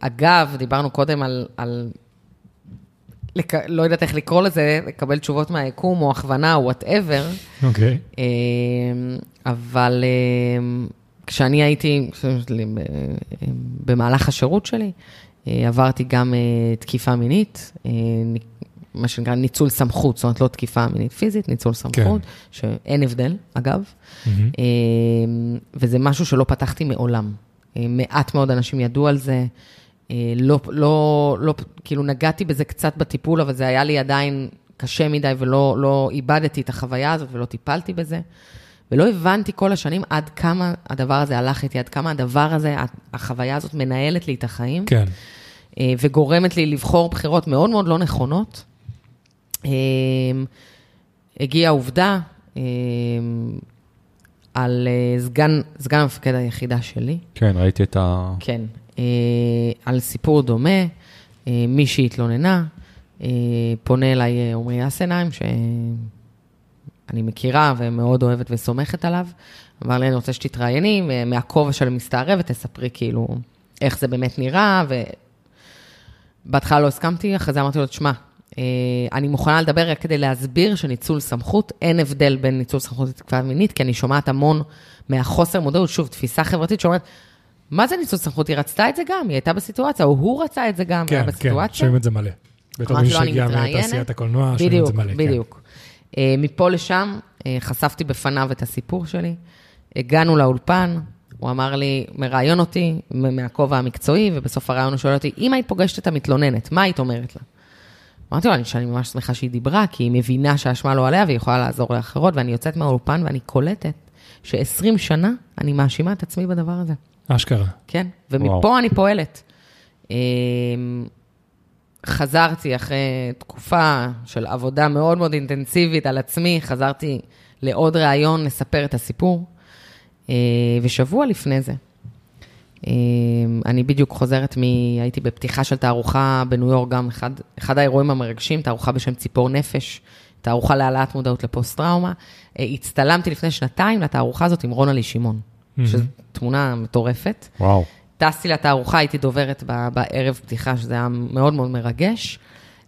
אגב, דיברנו קודם על, על לק... לא יודעת איך לקרוא לזה, לקבל תשובות מהיקום או הכוונה או וואטאבר. אוקיי. Okay. אבל כשאני הייתי, במהלך השירות שלי, עברתי גם תקיפה מינית, מה שנקרא ניצול סמכות, זאת אומרת, לא תקיפה מינית פיזית, ניצול סמכות, כן. שאין הבדל, אגב. Mm-hmm. וזה משהו שלא פתחתי מעולם. אה, מעט מאוד אנשים ידעו על זה. אה, לא, לא, לא, כאילו נגעתי בזה קצת בטיפול, אבל זה היה לי עדיין קשה מדי ולא לא איבדתי את החוויה הזאת ולא טיפלתי בזה. ולא הבנתי כל השנים עד כמה הדבר הזה הלך איתי, עד כמה הדבר הזה, החוויה הזאת מנהלת לי את החיים. כן. וגורמת לי לבחור בחירות מאוד מאוד לא נכונות. אמ, הגיעה עובדה אמ, על אה, סגן, סגן המפקד היחידה שלי. כן, ראיתי את ה... כן, אה, על סיפור דומה, אה, מישהי התלוננה, פונה אליי עמרי אסנהיים, שאני מכירה ומאוד אוהבת וסומכת עליו. אמר לי, אני רוצה שתתראייני מהכובע של המסתערבת, תספרי כאילו איך זה באמת נראה, ובהתחלה לא הסכמתי, אחרי זה אמרתי לו, תשמע, אה, אני מוכנה לדבר רק כדי להסביר שניצול סמכות, אין הבדל בין ניצול סמכות לתקווה מינית, כי אני שומעת המון מהחוסר מודעות, שוב, תפיסה חברתית שאומרת, מה זה ניצול סמכות? היא רצתה את זה גם, היא הייתה בסיטואציה, או הוא רצה את זה גם, כן, היה בסיטואציה. כן, שומעים את זה מלא. בתור מי שהגיע מתעשיית הקולנוע, שומעים את זה מלא. בדיוק, בדיוק. אה, מפה לשם, אה, חשפתי בפניו את הסיפור שלי. הגענו לאולפן, הוא אמר לי, מראיין אותי מהכובע המקצועי, ובסוף הראיון הוא שואל אותי, אם היית פוגשת את המתלוננת, מה היית אומרת לה? אמרתי לו, שאני ממש שמחה שהיא דיברה, כי היא מבינה שהאשמה לא עליה והיא יכולה לעזור לאחרות, ואני יוצאת מהאולפן ואני קולטת ש-20 שנה אני מאשימה את עצמי בדבר הזה. אשכרה. כן, ומפה וואו. אני פועלת. חזרתי אחרי תקופה של עבודה מאוד מאוד אינטנסיבית על עצמי, חזרתי לעוד ראיון לספר את הסיפור, אה, ושבוע לפני זה, אמ, אני בדיוק חוזרת מ... הייתי בפתיחה של תערוכה בניו יורק, גם אחד, אחד האירועים המרגשים, תערוכה בשם ציפור נפש, תערוכה להעלאת מודעות לפוסט-טראומה. אה, הצטלמתי לפני שנתיים לתערוכה הזאת עם רונה לי שמעון, mm-hmm. שזו תמונה מטורפת. וואו. טסתי לתערוכה, הייתי דוברת בערב פתיחה, שזה היה מאוד מאוד מרגש.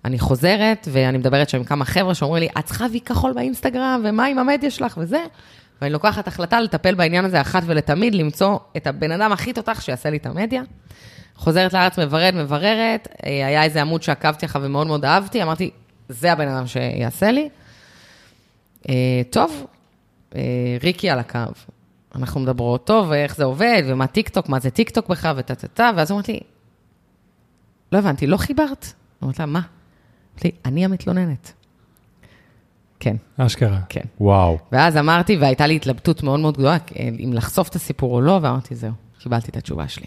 אני חוזרת, ואני מדברת שם עם כמה חבר'ה שאומרים לי, את צריכה וי כחול באינסטגרם, ומה עם המדיה שלך וזה. ואני לוקחת החלטה לטפל בעניין הזה אחת ולתמיד, למצוא את הבן אדם הכי תותח שיעשה לי את המדיה. חוזרת לארץ, מבררת, מבררת, אה, היה איזה עמוד שעקבתי אחריו ומאוד מאוד אהבתי, אמרתי, זה הבן אדם שיעשה לי. אה, טוב, אה, ריקי על הקו. אנחנו מדברות, טוב, איך זה עובד, ומה טיק טוק, מה זה טיק טוק בכלל, וטה טה טה, ואז אמרת לי, לא הבנתי, לא חיברת? אמרתי לה, מה? אמרתי לי, אני המתלוננת. כן, אשכרה. כן. וואו. ואז אמרתי, והייתה לי התלבטות מאוד מאוד גדולה, אם לחשוף את הסיפור או לא, ואמרתי, זהו, קיבלתי את התשובה שלי.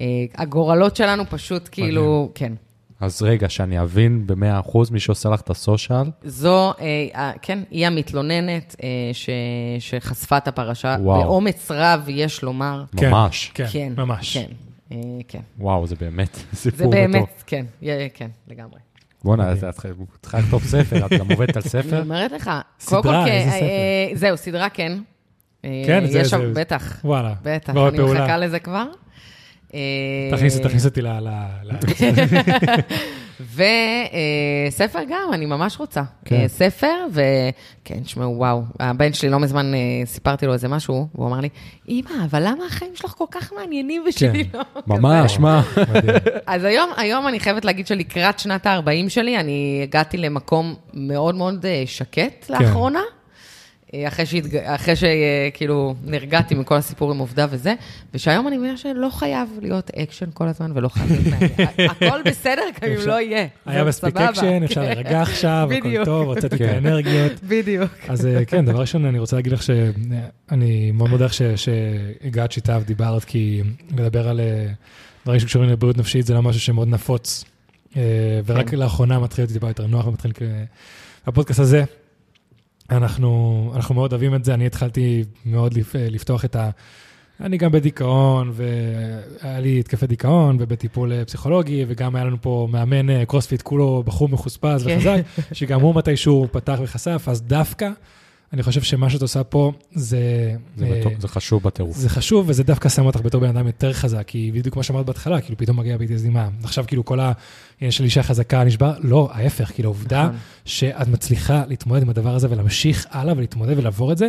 אה, הגורלות שלנו פשוט כאילו, כן. אז רגע, שאני אבין ב-100%, מי שעושה לך את הסושיאל, זו, אה, אה, כן, היא המתלוננת אה, ש, שחשפה את הפרשה, וואו. באומץ רב, יש לומר. כן, ממש. כן, ממש. כן, אה, כן. וואו, זה באמת (laughs) זה סיפור באמת, מטורף. כן, כן, לגמרי. בואנה, את צריכה לכתוב ספר, את גם עובדת על אני ספר? אומרת לך, סדרה, קודם כל, איזה אה, ספר? אה, זהו, סדרה כן. כן, זה- יש שם, זה- בטח, וואלה. בטח, אני. מחכה לזה כבר. אה, תכניס תכניס אותי ל... (laughs) וספר גם, אני ממש רוצה. כן. אה, ספר, וכן, תשמעו, וואו, הבן שלי לא מזמן, אה, סיפרתי לו איזה משהו, והוא אמר לי, אמא, אבל למה החיים שלך כל כך מעניינים ושלי כן. (laughs) לא? ממש, מה? אז היום, היום אני חייבת להגיד שלקראת שנת ה-40 שלי, אני הגעתי למקום מאוד מאוד אה, שקט כן. לאחרונה. אה, אחרי, שהתג... אחרי שכאילו נרגעתי מכל הסיפור עם עובדה וזה, ושהיום אני מבינה שלא חייב להיות אקשן כל הזמן ולא חייב להיות. (laughs) הכל בסדר, גם אם לא יהיה. היה מספיק. אקשן, אפשר. להירגע (laughs) עכשיו, הכל. טוב, הוצאתי את כן. האנרגיות. בדיוק. אז אה, כן, דבר ראשון, אני רוצה להגיד לך שאני מאוד מודה לך ש- שהגעת שיתפת ודיברת, כי לדבר על אה, דברים שקשורים לבריאות נפשית זה לא משהו שמאוד נפוץ, אה, ורק כן. לאחרונה מתחיל להיות טיפה יותר נוח ומתחיל... כ- הפודקאסט הזה, אנחנו, אנחנו מאוד אוהבים את זה, אני התחלתי מאוד לפ- לפתוח את ה... אני גם בדיכאון, והיה לי התקפי דיכאון, ובטיפול אה, פסיכולוגי, וגם היה לנו פה מאמן אה, קרוספיט, כולו בחור מחוספס כן. וחזק, שגם הוא מתישהו פתח וחשף, אז דווקא, אני חושב שמה שאת עושה פה זה... זה אה, בטוח- זה חשוב בטירוף. זה חשוב, וזה דווקא שם אותך בתור בן אדם יותר חזק, כי בדיוק כמו שאמרת בהתחלה, כאילו פתאום מגיע PTSD, מה, עכשיו כאילו כל העניין של אישה חזקה נשבר? לא, ההפך, כאילו העובדה נכון. שאת מצליחה להתמודד עם הדבר הזה ולהמשיך הלאה ולהתמודד ולעבור את זה,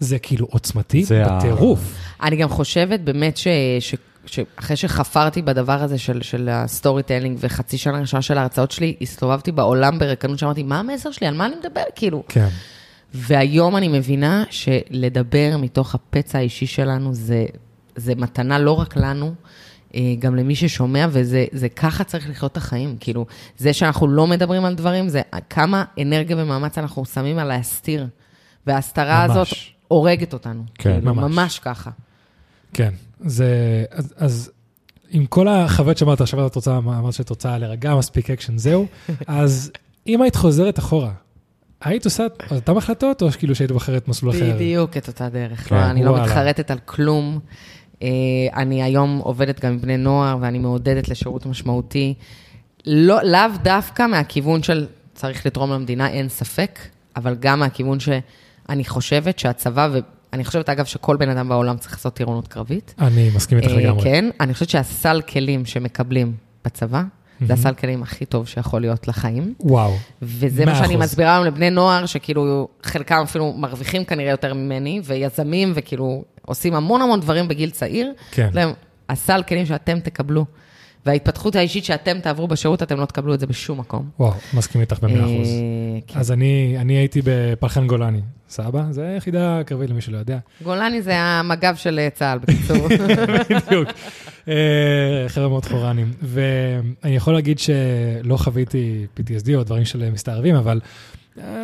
זה כאילו עוצמתי זה ה- בטירוף. אני גם חושבת באמת ש... ש... שאחרי שחפרתי בדבר הזה של, של ה storytelling וחצי שנה ראשונה של ההרצאות שלי, הסתובבתי בעולם ברקנות שאמרתי, מה המסר שלי? על מה אני מדבר? כאילו. כן, והיום אני מבינה שלדבר מתוך הפצע האישי שלנו זה, זה מתנה לא רק לנו, אה, גם למי ששומע, וזה זה ככה צריך לחיות את החיים. כאילו, זה שאנחנו לא מדברים על דברים, זה כמה אנרגיה ומאמץ אנחנו שמים על להסתיר. וההסתרה ממש. הזאת הורגת אותנו. כן, כאילו, ממש. ממש ככה. כן. זה, אז, אז עם כל החוויות שאמרת, עכשיו את רוצה, אמרת שאת רוצה להירגע, מספיק אקשן, זהו, (laughs) אז אם היית חוזרת אחורה, היית עושה את אותן החלטות, או כאילו שהיית בוחרת מסלול אחר? בדיוק את אותה דרך. כן, לא, אני לא. מתחרטת על כלום. אה, אני היום עובדת גם עם בני נוער, ואני מעודדת לשירות משמעותי. לא, לאו דווקא מהכיוון של צריך לתרום למדינה, אין ספק, אבל גם מהכיוון שאני חושבת שהצבא, ואני חושבת, אגב, שכל בן אדם בעולם צריך לעשות טירונות קרבית. אני מסכים איתך אה, לגמרי. כן, אני חושבת שהסל כלים שמקבלים בצבא, זה הסל כלים הכי טוב שיכול להיות לחיים. וואו. וזה מה שאני. מסבירה היום לבני נוער, שכאילו, חלקם אפילו מרוויחים כנראה יותר ממני, ויזמים, וכאילו, עושים המון המון דברים בגיל צעיר. כן. להם, הסל כלים שאתם תקבלו, וההתפתחות האישית שאתם תעברו בשירות, אתם לא תקבלו את זה בשום מקום. וואו, מסכים איתך במאה אחוז. אה, כן. אז אני, אני הייתי בפלחן גולני, סבא? זה יחידה קרבית למי שלא יודע. גולני זה המג"ב של אה, צה"ל, בקיצור. (laughs) בדיוק. אה, חבר'ה מאוד חורנים. ואני יכול להגיד שלא חוויתי PTSD או דברים של מסתערבים, אבל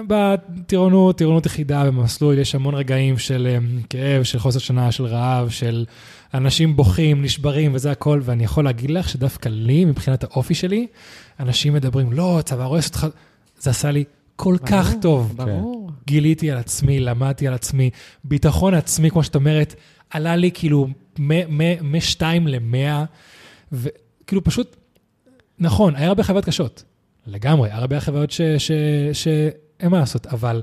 בטירונות, טירונות יחידה במסלול, יש המון רגעים של אה, כאב, של חוסר שנה, של רעב, של אנשים בוכים, נשברים וזה הכל, ואני יכול להגיד לך שדווקא לי, מבחינת האופי שלי, אנשים מדברים, לא, צבא הורס אותך, זה עשה לי כל כך ברור, טוב. ברור. גיליתי על עצמי, למדתי על עצמי, ביטחון עצמי, כמו שאת אומרת, עלה לי כאילו מ-2 ל-100, וכאילו פשוט, נכון, היה הרבה חוויות קשות, לגמרי, הרבה חוויות ש- ש- שאין מה לעשות, אבל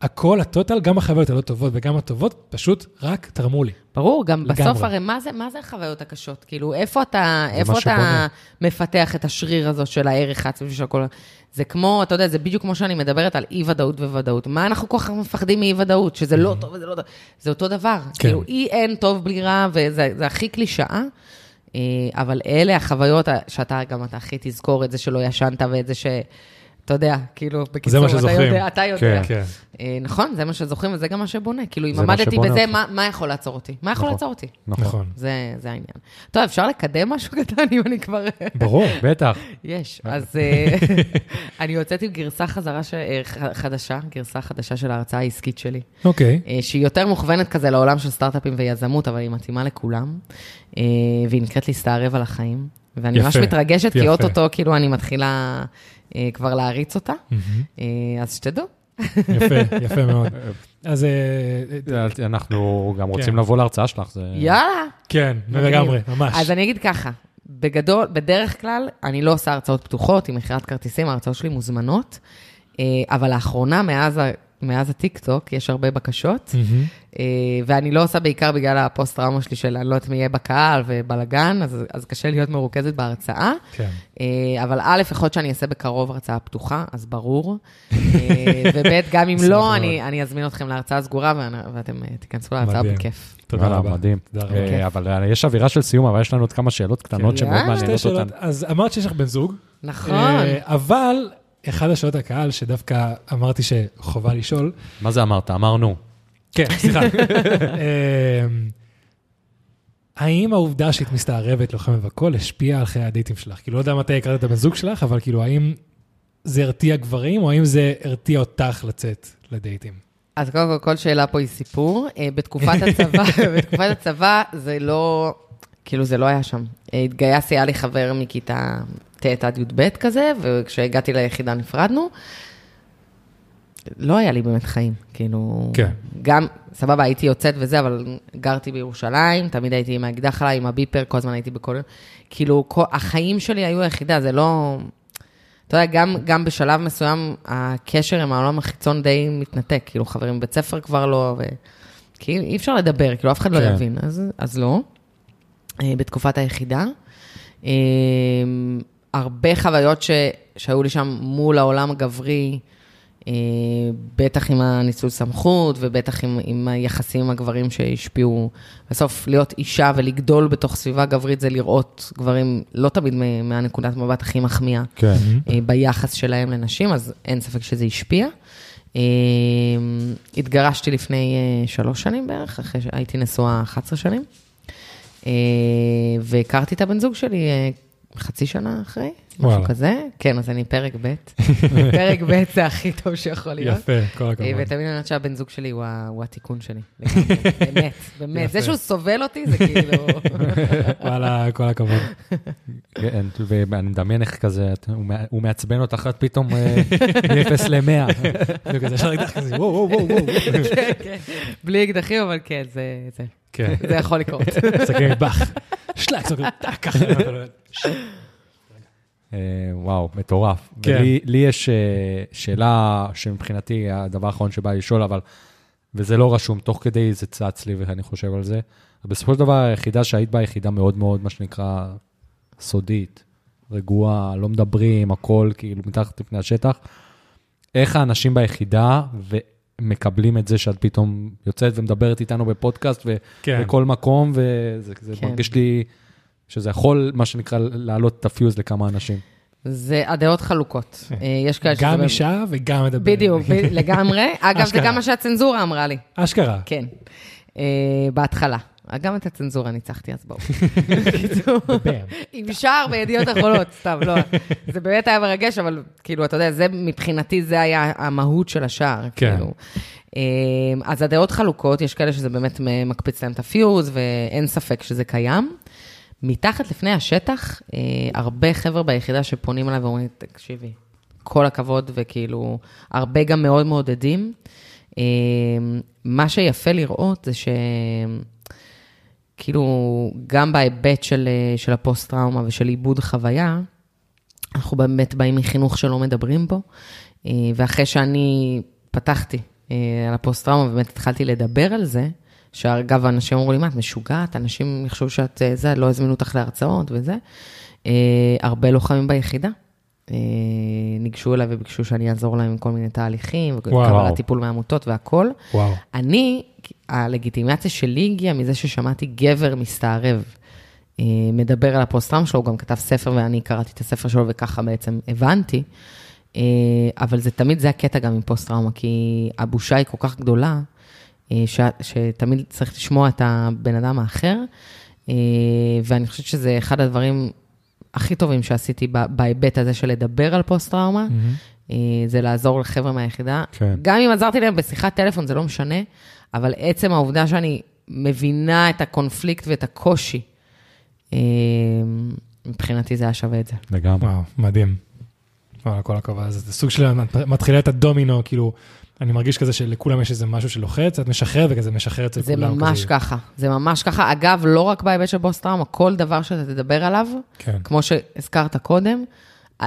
הכל, הטוטל, גם החוויות הלא טובות וגם הטובות, פשוט רק תרמו לי. ברור, גם בסוף לגמרי. הרי מה זה, מה זה החוויות הקשות? כאילו, איפה אתה, איפה אתה. מפתח את השריר הזה של הערך העצמי של הכל? זה כמו, אתה יודע, זה בדיוק כמו שאני מדברת על אי-ודאות וודאות. מה אנחנו כל כך מפחדים מאי-ודאות? שזה לא טוב וזה לא טוב. זה אותו דבר. כן. כאילו, אי אין טוב בלי רע, וזה זה הכי קלישאה. אה, אבל אלה החוויות שאתה גם אתה הכי תזכור את זה שלא ישנת ואת זה ש... אתה יודע, כאילו, בקיצור, מה אתה שזוכרים. יודע, אתה יודע. כן. כן. אה, נכון, זה מה שזוכרים וזה גם מה שבונה. כאילו, אם זה מה עמדתי בזה. מה, מה יכול לעצור אותי? מה יכול נכון. לעצור אותי? נכון. נכון. זה, זה העניין. טוב, אפשר לקדם משהו (laughs) קטן אם אני כבר... ברור. בטח. יש. אז אה, (laughs) אני יוצאת עם גרסה חזרה ש... אה, חדשה, גרסה חדשה של ההרצאה העסקית שלי, אוקיי. אה, שהיא יותר מוכוונת כזה לעולם של סטארט-אפים ויזמות, אבל היא מתאימה לכולם, אה, והיא נקראת להסתערב על החיים. ואני ממש יפה, מתרגשת, כי יפה. אוטוטו, כאילו, אני מתחילה כבר להריץ אותה. אה, אז שתדעו. יפה, (laughs) יפה מאוד. אז אה, אה, אנחנו גם רוצים כן. לבוא להרצאה שלך. זה... יאללה. כן. לגמרי, ממש. אז אני אגיד ככה, בגדול, בדרך כלל, אני לא עושה הרצאות פתוחות עם מכירת כרטיסים, ההרצאות שלי מוזמנות, אה, אבל לאחרונה, מאז, ה- מאז הטיקטוק, יש הרבה בקשות. אה, ואני לא עושה בעיקר בגלל הפוסט-טראומה שלי של אני לא יודעת מי יהיה בקהל ובלאגן, אז, אז קשה להיות מרוכזת בהרצאה. כן. אה, אבל א', יכול להיות שאני אעשה בקרוב הרצאה פתוחה, אז ברור. אה, (laughs) וב', גם אם לא. אני, אני אזמין אתכם להרצאה סגורה, ואנ- ואתם תיכנסו להרצאה מדהים. בכיף. תודה רבה. מדהים. תודה רבה. אבל יש אווירה של סיום, אבל יש לנו עוד כמה שאלות קטנות כן. שמאוד יאללה, שתי מעניינות. אותנו. אז אמרת שיש לך בן זוג. נכון. אבל אחד השאלות הקהל, שדווקא אמרתי שחובה לשאול, מה זה אמרת? אמרנו. כן, סליחה. (laughs) אמ, האם העובדה שהיית מסתערבת, לוחמת והכול, השפיעה על חיי הדייטים שלך? כאילו, לא יודע מתי הכרת את הבן זוג שלך, אבל כאילו, האם זה הרתיע גברים, או האם זה הרתיע אותך לצאת לדייטים? אז קודם כל, כל שאלה פה היא סיפור. אה, בתקופת הצבא, (laughs) בתקופת הצבא זה לא, כאילו זה לא היה שם. אה, התגייסתי, היה לי חבר מכיתה ט' עד י"ב כזה, וכשהגעתי ליחידה נפרדנו. לא היה לי באמת חיים, כאילו... כן. גם, סבבה, הייתי יוצאת וזה, אבל גרתי בירושלים, תמיד הייתי עם האקדח עליי, עם הביפר, כל הזמן הייתי בכל... כאילו, כל, החיים שלי היו היחידה, זה לא... אתה יודע, גם, גם בשלב מסוים, הקשר עם העולם החיצון די מתנתק, כאילו, חברים בבית ספר כבר לא, ו... כי אי אפשר לדבר, כאילו, אף אחד לא כן. יבין, אז, אז לא. אה, בתקופת היחידה. הרבה חוויות ש, שהיו לי שם מול העולם הגברי, אה, בטח עם הניצול סמכות, ובטח עם, עם היחסים עם הגברים שהשפיעו. בסוף, להיות אישה ולגדול בתוך סביבה גברית זה לראות גברים, לא תמיד מהנקודת מבט הכי מחמיאה. כן. אה, ביחס שלהם לנשים, אז אין ספק שזה השפיע. אה, התגרשתי לפני אה, שלוש שנים בערך, אחרי שהייתי נשואה 11 שנים, אה, והכרתי את הבן זוג שלי אה, חצי שנה אחרי, משהו וואלה. כזה. כן, אז אני פרק ב'. (laughs) פרק ב' זה הכי טוב שיכול להיות. יפה, כל הכבוד. אה, ותמיד אני אומרת שהבן זוג שלי הוא ה- הוא התיקון שלי. (laughs) באמת, באמת. זה. שהוא סובל אותי, זה כאילו... (laughs) וואלה, כל הכבוד. כן, ואני מדמיין איך כזה, הוא מע- הוא מעצבן אותך עד פתאום אה, מ-0 ל-100. זה כזה, ישר אקדח כזה, וואו, וואו, וואו, וואו. כן, כן. בלי אקדחים, אבל כן, זה... כן, זה יכול לקרות. מסתכל מטבח. שלק, כזה, טק, ככה. אה, וואו, מטורף. כן. לי יש אה, שאלה שמבחינתי הדבר האחרון שבא לי לשאול, אבל, וזה לא רשום, תוך כדי זה צץ לי ואני חושב על זה. בסופו של דבר היחידה שהיית בה, יחידה מאוד מאוד, מה שנקרא, סודית, רגועה, לא מדברים, הכל כאילו מתחת לפני השטח. איך האנשים ביחידה ומקבלים את זה שאת פתאום יוצאת ומדברת איתנו בפודקאסט ו- כן. בכל מקום, וזה זה כן. מרגיש לי שזה יכול, מה שנקרא, להעלות את הפיוז לכמה אנשים. זה הדעות חלוקות. אה, יש כאלה שזה... גם אישה וגם מדבר. בדיוק, לגמרי. (laughs) אגב, זה. גם מה שהצנזורה אמרה לי. אשכרה. כן. אה, בהתחלה. גם את הצנזורה ניצחתי, אז בואו. (laughs) בקיצור. עם שער בידיעות אחרונות, סתם, לא. זה באמת היה מרגש, אבל כאילו, אתה יודע, זה מבחינתי, זה היה המהות של השער. כן. כאילו. אה, אז הדעות חלוקות, יש כאלה שזה באמת מקפיץ להם את הפיוז, ואין ספק שזה קיים. מתחת לפני השטח, אה, הרבה חבר'ה ביחידה שפונים אליי ואומרים, תקשיבי, כל הכבוד, וכאילו, הרבה גם מאוד מעודדים. אה, מה שיפה לראות זה ש... כאילו, גם בהיבט של, אה, של הפוסט-טראומה ושל עיבוד חוויה, אנחנו באמת באים מחינוך שלא מדברים בו, אה, ואחרי שאני פתחתי אה, על הפוסט-טראומה, באמת התחלתי לדבר על זה, שאגב, אנשים אמרו לי, מה, את משוגעת? אנשים יחשבו שאת זה, לא הזמינו אותך להרצאות וזה. הרבה לוחמים ביחידה. ניגשו אליי וביקשו שאני אעזור להם עם כל מיני תהליכים. וקבלת טיפול מעמותות והכול. וואו. אני, הלגיטימציה שלי הגיעה מזה ששמעתי גבר מסתערב אה, מדבר על הפוסט-טראומה שלו, הוא גם כתב ספר ואני קראתי את הספר שלו וככה בעצם הבנתי. אה, אבל זה תמיד, זה הקטע גם עם פוסט-טראומה, כי הבושה היא כל כך גדולה, אה, ש, שתמיד צריך לשמוע את הבן אדם האחר, ואני חושבת שזה אחד הדברים הכי טובים שעשיתי בהיבט הזה של לדבר על פוסט-טראומה, אה, זה לעזור לחבר'ה מהיחידה. כן. גם אם עזרתי להם בשיחת טלפון, זה לא משנה, אבל עצם העובדה שאני מבינה את הקונפליקט ואת הקושי, אה, מבחינתי זה היה שווה את זה. לגמרי. וואו, מדהים. וואלה, כל הכבוד. אז זה סוג של מתחילה את הדומינו, כאילו, אני מרגיש כזה שלכולם יש איזה משהו שלוחץ, את משחרר וכזה משחרר אצל זה כולם. ממש כזה. ככה, זה ממש ככה. אגב, לא רק בהיבט של פוסט-טראומה, כל דבר שאתה תדבר עליו, כן. כמו שהזכרת קודם,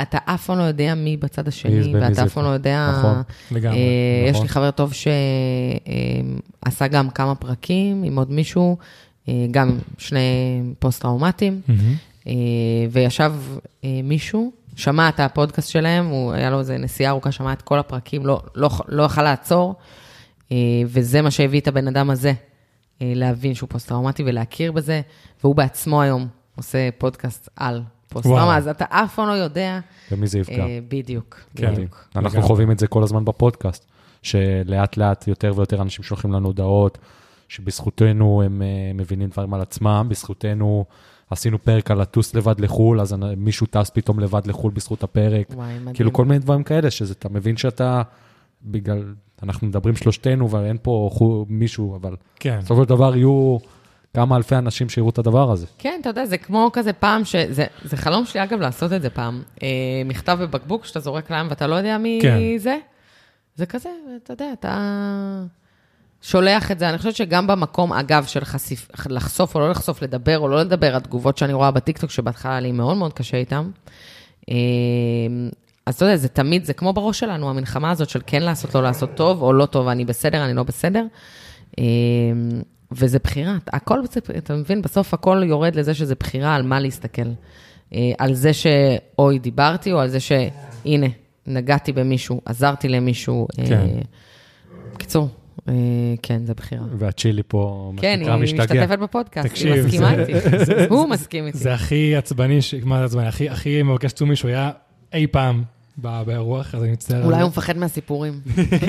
אתה אף פעם לא יודע מי בצד השני, ואתה אף פעם לא יודע... נכון. לגמרי. אה, יש נכון. לי חבר טוב שעשה גם כמה פרקים עם עוד מישהו, אה, גם שני פוסט-טראומטיים, מהמם. אה, וישב אה, מישהו, שמע את הפודקאסט שלהם, הוא, היה לו איזה נסיעה ארוכה, שמע את כל הפרקים, לא, לא, לא יכל לעצור, אה, וזה מה שהביא את הבן אדם הזה אה, להבין שהוא פוסט-טראומטי ולהכיר בזה, והוא בעצמו היום עושה פודקאסט על פוסט-טראומה, וואו. אז אתה אף פעם לא יודע, במי זה יפגע. אה, בדיוק, כן. בדיוק. אנחנו. חווים את זה כל הזמן בפודקאסט, שלאט לאט יותר ויותר אנשים שולחים לנו הודעות, שבזכותנו הם אה, מבינים דברים על עצמם, בזכותנו עשינו פרק על לטוס לבד לחו"ל, אז מישהו טס פתאום לבד לחו"ל בזכות הפרק. וואי, מדהים. כאילו כל מיני דברים כאלה, שאתה מבין שאתה, בגלל, אנחנו מדברים שלושתנו ואין פה חו- מישהו, אבל כן. בסופו של דבר יהיו כמה אלפי אנשים שיראו את הדבר הזה. כן, אתה יודע, זה כמו כזה פעם, שזה זה חלום שלי, אגב, לעשות את זה פעם. אה, מכתב בבקבוק שאתה זורק לים ואתה לא יודע מי כן. זה. זה כזה, אתה יודע, אתה שולח את זה. אני חושבת שגם במקום, אגב, של חשיף, לחשוף או לא לחשוף, לדבר או לא לדבר, התגובות שאני רואה בטיקטוק, שבהתחלה לי מאוד מאוד קשה איתם. אה, אז אתה יודע, זה תמיד, זה כמו בראש שלנו, המלחמה הזאת של כן לעשות, לא לעשות טוב, או לא טוב, אני בסדר, אני לא בסדר. וזה בחירה, הכל, אתה מבין, בסוף הכל יורד לזה שזה בחירה על מה להסתכל. אה, על זה שאוי, דיברתי, או על זה שהנה, נגעתי במישהו, עזרתי למישהו. אה, כן. בקיצור, אה, כן, זה בחירה. והצ'ילי פה, מה כן, שנקרא, היא משתגע. משתתפת בפודקאסט, היא תקשיב, מסכימה זה- איתי. (laughs) הוא מסכים איתי. זה הכי עצבני, מה זה עצבני? הכי- מבקש תומי שהוא היה אי פעם באירוח, אז אני מצטער. אולי. הוא מפחד מהסיפורים.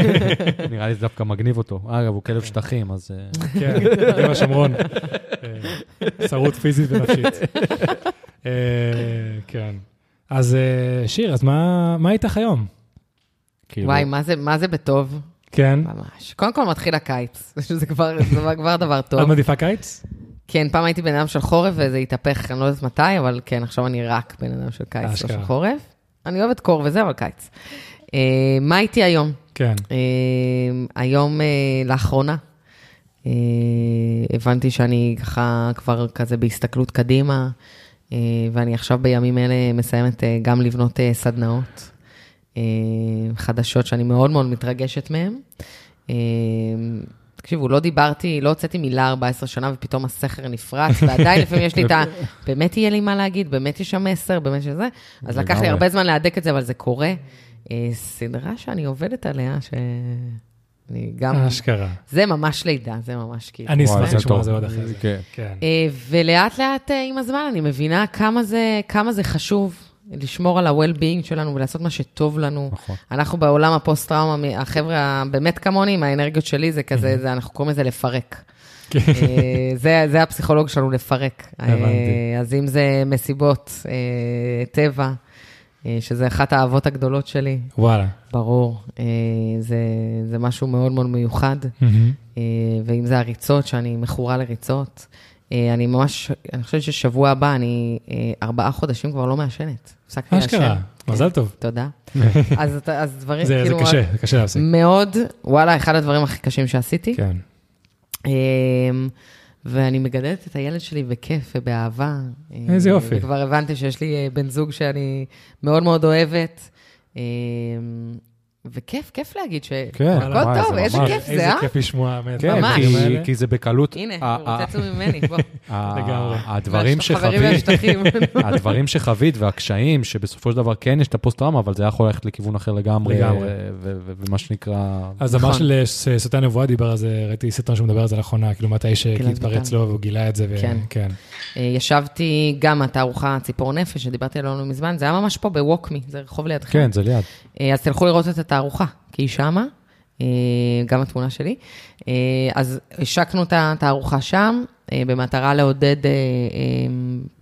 (laughs) נראה לי זה דווקא מגניב אותו. אגב, הוא כלב שטחים, אז... אה, כן, עם השומרון. אה, שרוט פיזית ונפשית. אה, כן. אז שיר, אז מה מה איתך היום? כאילו, וואי, מה זה- מה זה בטוב? כן? ממש. קודם כל מתחיל הקיץ, (laughs) שזה כבר זה כבר דבר טוב. את מעדיפה קיץ? כן, פעם הייתי בן אדם של חורף וזה התהפך, אני לא יודעת מתי, אבל כן, עכשיו אני רק בן אדם של קיץ, לא. של חורף. אני אוהבת קור וזה, אבל קיץ. אה, מה איתי היום? כן. אה, היום, אה, לאחרונה, הבנתי שאני ככה כבר כזה בהסתכלות קדימה, ואני עכשיו בימים אלה מסיימת גם לבנות סדנאות חדשות שאני מאוד מאוד מתרגשת מהן. תקשיבו, לא דיברתי, לא הוצאתי מילה 14 שנה, ופתאום הסכר נפרץ, ועדיין לפעמים יש לי את ה... (laughs) באמת יהיה לי מה להגיד, באמת יש שם מסר, באמת שזה. אז לקח לי. הרבה זמן להדק את זה, אבל זה קורה. אה, סדרה שאני עובדת עליה, שאני גם... אשכרה. זה ממש לידה, זה ממש כאילו. אני אשמח זה לשמוע על טוב. זה עוד אחרי זה. כן. כן. אה, ולאט לאט אה, עם הזמן אני מבינה כמה זה חשוב לשמור על ה-well-being שלנו ולעשות מה שטוב לנו. נכון. אנחנו בעולם הפוסט-טראומה, החבר'ה הבאמת כמוני, עם האנרגיות שלי, זה כזה, זה, אנחנו קוראים לזה לפרק. כן. אה, זה, זה הפסיכולוג שלנו, לפרק. הבנתי. אה, אז אם זה מסיבות, אה, טבע, שזה אחת האהבות הגדולות שלי, וואלה. ברור, זה, זה משהו מאוד מאוד מיוחד. ואם זה הריצות, שאני מכורה לריצות. אה, אני ממש, אני חושבת ששבוע הבא, אני אה, ארבעה חודשים כבר לא מעשנת. הפסקתי לעשן. אשכרה. כן, מזל טוב. תודה. (laughs) אז אז דברים, זה זה כאילו, קשה, זה קשה להפסיק. מאוד, וואלה, אחד הדברים הכי קשים שעשיתי. כן. אמ, ואני מגדלת את הילד שלי בכיף ובאהבה. איזה אה, יופי. וכבר הבנתי שיש לי אה, בן זוג שאני מאוד מאוד אוהבת. וכיף, כיף להגיד כן, שהכל וואי, טוב, זה איזה כיף זה, איזה אה? כיף לשמוע. באמת, כן, כי, זה בקלות. הנה, הוא רוצה עצמו ממני, בוא. לגמרי. הדברים שחווית. (laughs) הדברים שחווית והקשיים, שבסופו של דבר כן יש את הפוסט-טראומה, אבל זה יכול ללכת לכיוון אחר לגמרי, ו- ומה שנקרא... אז נכון. אמר שסרטן נבואה דיבר על זה, ראיתי סרטון שהוא מדבר על זה לאחרונה, כאילו מתי שהתפרץ ביטן. לו והוא גילה את זה, כן. וכן. אה, ישבתי גם מהתערוכה ציפור נפש, שדיברתי עליה לא מזמן, זה היה ממש פה בווקמי, זה רחוב לידכם. כן, זה ליד. אה, אז תלכו לראות את התערוכה, כי היא שמה, אה, גם התמונה שלי. אה, אז השקנו את התערוכה שם, אה, במטרה לעודד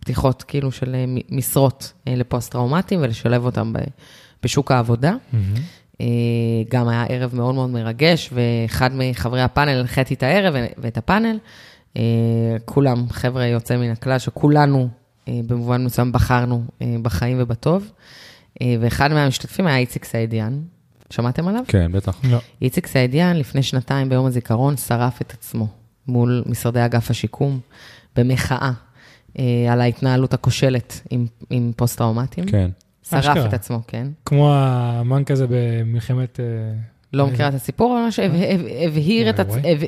פתיחות כאילו של משרות לפוסט-טראומטיים ולשלב אותם בשוק העבודה. גם היה ערב מאוד מאוד מרגש, ואחד מחברי הפאנל, הנחיתי את הערב ואת הפאנל. כולם, חבר'ה יוצא מן הכלל, שכולנו במובן מסוים בחרנו בחיים ובטוב. ואחד מהמשתתפים היה איציק סעידיאן, שמעתם עליו? כן, בטח. לא. איציק סעידיאן, לפני שנתיים ביום הזיכרון, שרף את עצמו מול משרדי אגף השיקום, במחאה אה, על ההתנהלות הכושלת עם, עם פוסט-טראומטיים. כן. שרף אשכרה. את עצמו, כן. כמו ה monk כזה במלחמת... אה, לא מכירה את הסיפור, אבל ממש הב- הבהיר את עצ- וואי. הב-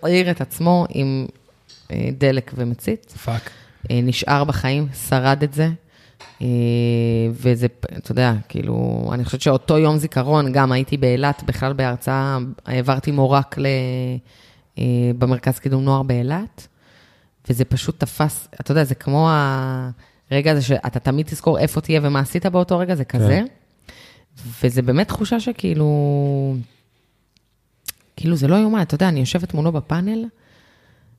הבעיר את עצמו עם אה, דלק ומצית. fuck. אה, נשאר בחיים, שרד את זה. אה, וזה, אתה יודע, כאילו, אני חושבת שאותו יום זיכרון, גם הייתי באילת, בכלל בהרצאה, העברתי מורק ל, אה, במרכז קידום נוער באילת, וזה פשוט תפס, אתה יודע, זה כמו הרגע הזה שאתה תמיד תזכור איפה תהיה ומה עשית באותו רגע, זה כזה. וזה באמת תחושה שכאילו, כאילו זה לא יאומן, אתה יודע, אני יושבת מולו בפאנל,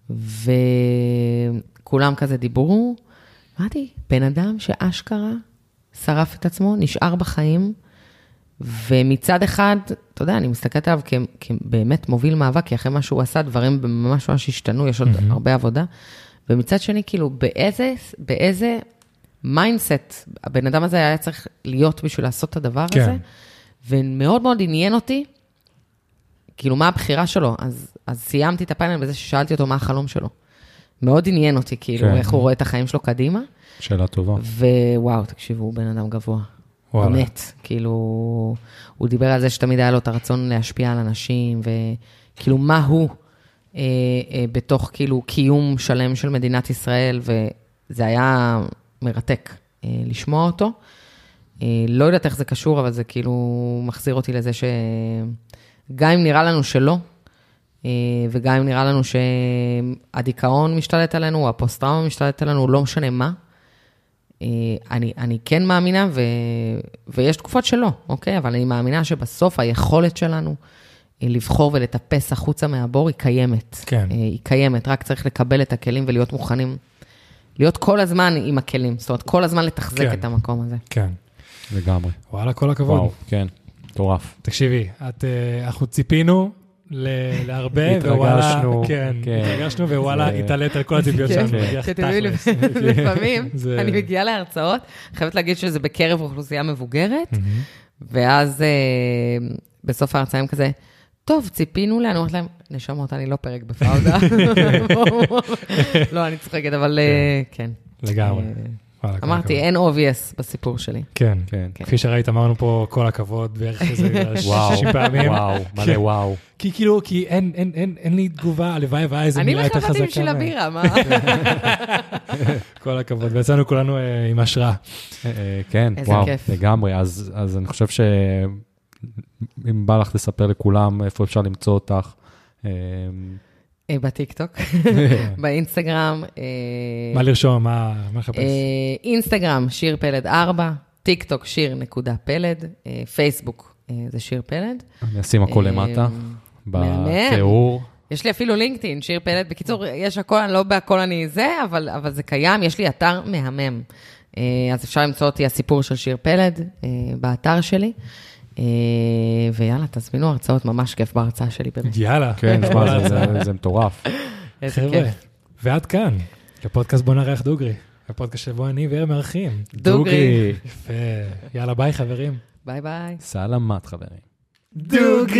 וכולם כזה דיברו, אמרתי, בן אדם שאשכרה שרף את עצמו, נשאר בחיים, ומצד אחד, אתה יודע, אני מסתכלת עליו כ- כבאמת מוביל מאבק, כי אחרי מה שהוא עשה, דברים ממש ממש השתנו, יש עוד מהמם. הרבה עבודה. ומצד שני, כאילו, באיזה, באיזה mindset הבן אדם הזה היה צריך להיות בשביל לעשות את הדבר כן. הזה, ומאוד מאוד עניין אותי, כאילו, מה הבחירה שלו. אז, אז סיימתי את הפאנל בזה ששאלתי אותו מה החלום שלו. מאוד עניין אותי, כאילו, כן. איך הוא רואה את החיים שלו קדימה. שאלה טובה. ווואו, תקשיבו, הוא בן אדם גבוה. וואלה. באמת, כאילו, הוא דיבר על זה שתמיד היה לו את הרצון להשפיע על אנשים, וכאילו, מה הוא אה, אה, בתוך כאילו קיום שלם של מדינת ישראל, וזה היה מרתק אה, לשמוע אותו. אה, לא יודעת איך זה קשור, אבל זה כאילו מחזיר אותי לזה שגם אם נראה לנו שלא, וגם אם נראה לנו שהדיכאון משתלט עלינו, או הפוסט-טראומה משתלט עלינו, לא משנה מה, אה, אני, אני כן מאמינה, ו, ויש תקופות שלא, אוקיי? אבל אני מאמינה שבסוף היכולת שלנו אה, לבחור ולטפס החוצה מהבור היא קיימת. כן. אה, היא קיימת, רק צריך לקבל את הכלים ולהיות מוכנים, להיות כל הזמן עם הכלים. זאת אומרת, כל הזמן לתחזק כן. את המקום הזה. כן. לגמרי. וואלה, כל הכבוד. וואו, כן, מטורף. תקשיבי, את, אה, אנחנו ציפינו (laughs) להרבה, התרגשנו, ווואלה, כן, כן. התרגשנו, ווואלה, התעלית על כל (laughs) הציפיות כן, שלנו, לך שתדעי, תכלס. לפעמים אני מגיעה להרצאות, חייבת להגיד שזה בקרב אוכלוסייה מבוגרת. ואז אה, בסוף ההרצאה הם כזה, טוב, ציפינו לה, אני אומרת להם, נשמות, אני לא פרק בפאודה. (laughs) לא, אני צוחקת, אבל אה, כן. לגמרי. אמרתי. אין obvious בסיפור שלי. כן. כן. כן. כפי שראית, אמרנו פה כל הכבוד, בערך (laughs) איזה וואו, 60 פעמים. וואו, מלא. וואו. כי כאילו, כי אין, אין, אין, אין לי תגובה, הלוואי והיה איזה אני מילה יותר בכלל באתי חזקה. בשביל מה- הבירה, (laughs) מה? כל הכבוד, ויצאנו כולנו אה, עם השראה. אה, אה, כן, איזה וואו, כיף. לגמרי. אז אז אני חושב שאם בא לך לספר לכולם איפה אפשר למצוא אותך, בטיקטוק, (laughs) ב Instagram. אה, מה לרשום, מה לחפש? אה, Instagram, שיר פלד 4, טיק טוק, שיר נקודה פלד, אה, פייסבוק, אה, זה שיר פלד. אני אשים הכל אה, למטה. בתיאור. יש לי אפילו LinkedIn, שיר פלד. בקיצור, יש הכל, לא בהכל אני זה, אבל, אבל זה קיים, יש לי אתר מהמם. אה, אז אפשר למצוא אותי הסיפור של שיר פלד אה, באתר שלי. אה, ויאללה, תזמינו הרצאות, ממש כיף בהרצאה שלי, באמת. יאללה. כן, כל תשמע, זה- ההרצאה. זה- זה מטורף. איזה חבר'ה, כיף. ועד כאן, לפודקאסט בוא נארח דוגרי. הפודקאסט שבו אני ואיר מארחים. דוגרי. יפה. יאללה, ביי חברים. ביי ביי. סלמת, חברים. דוגרי!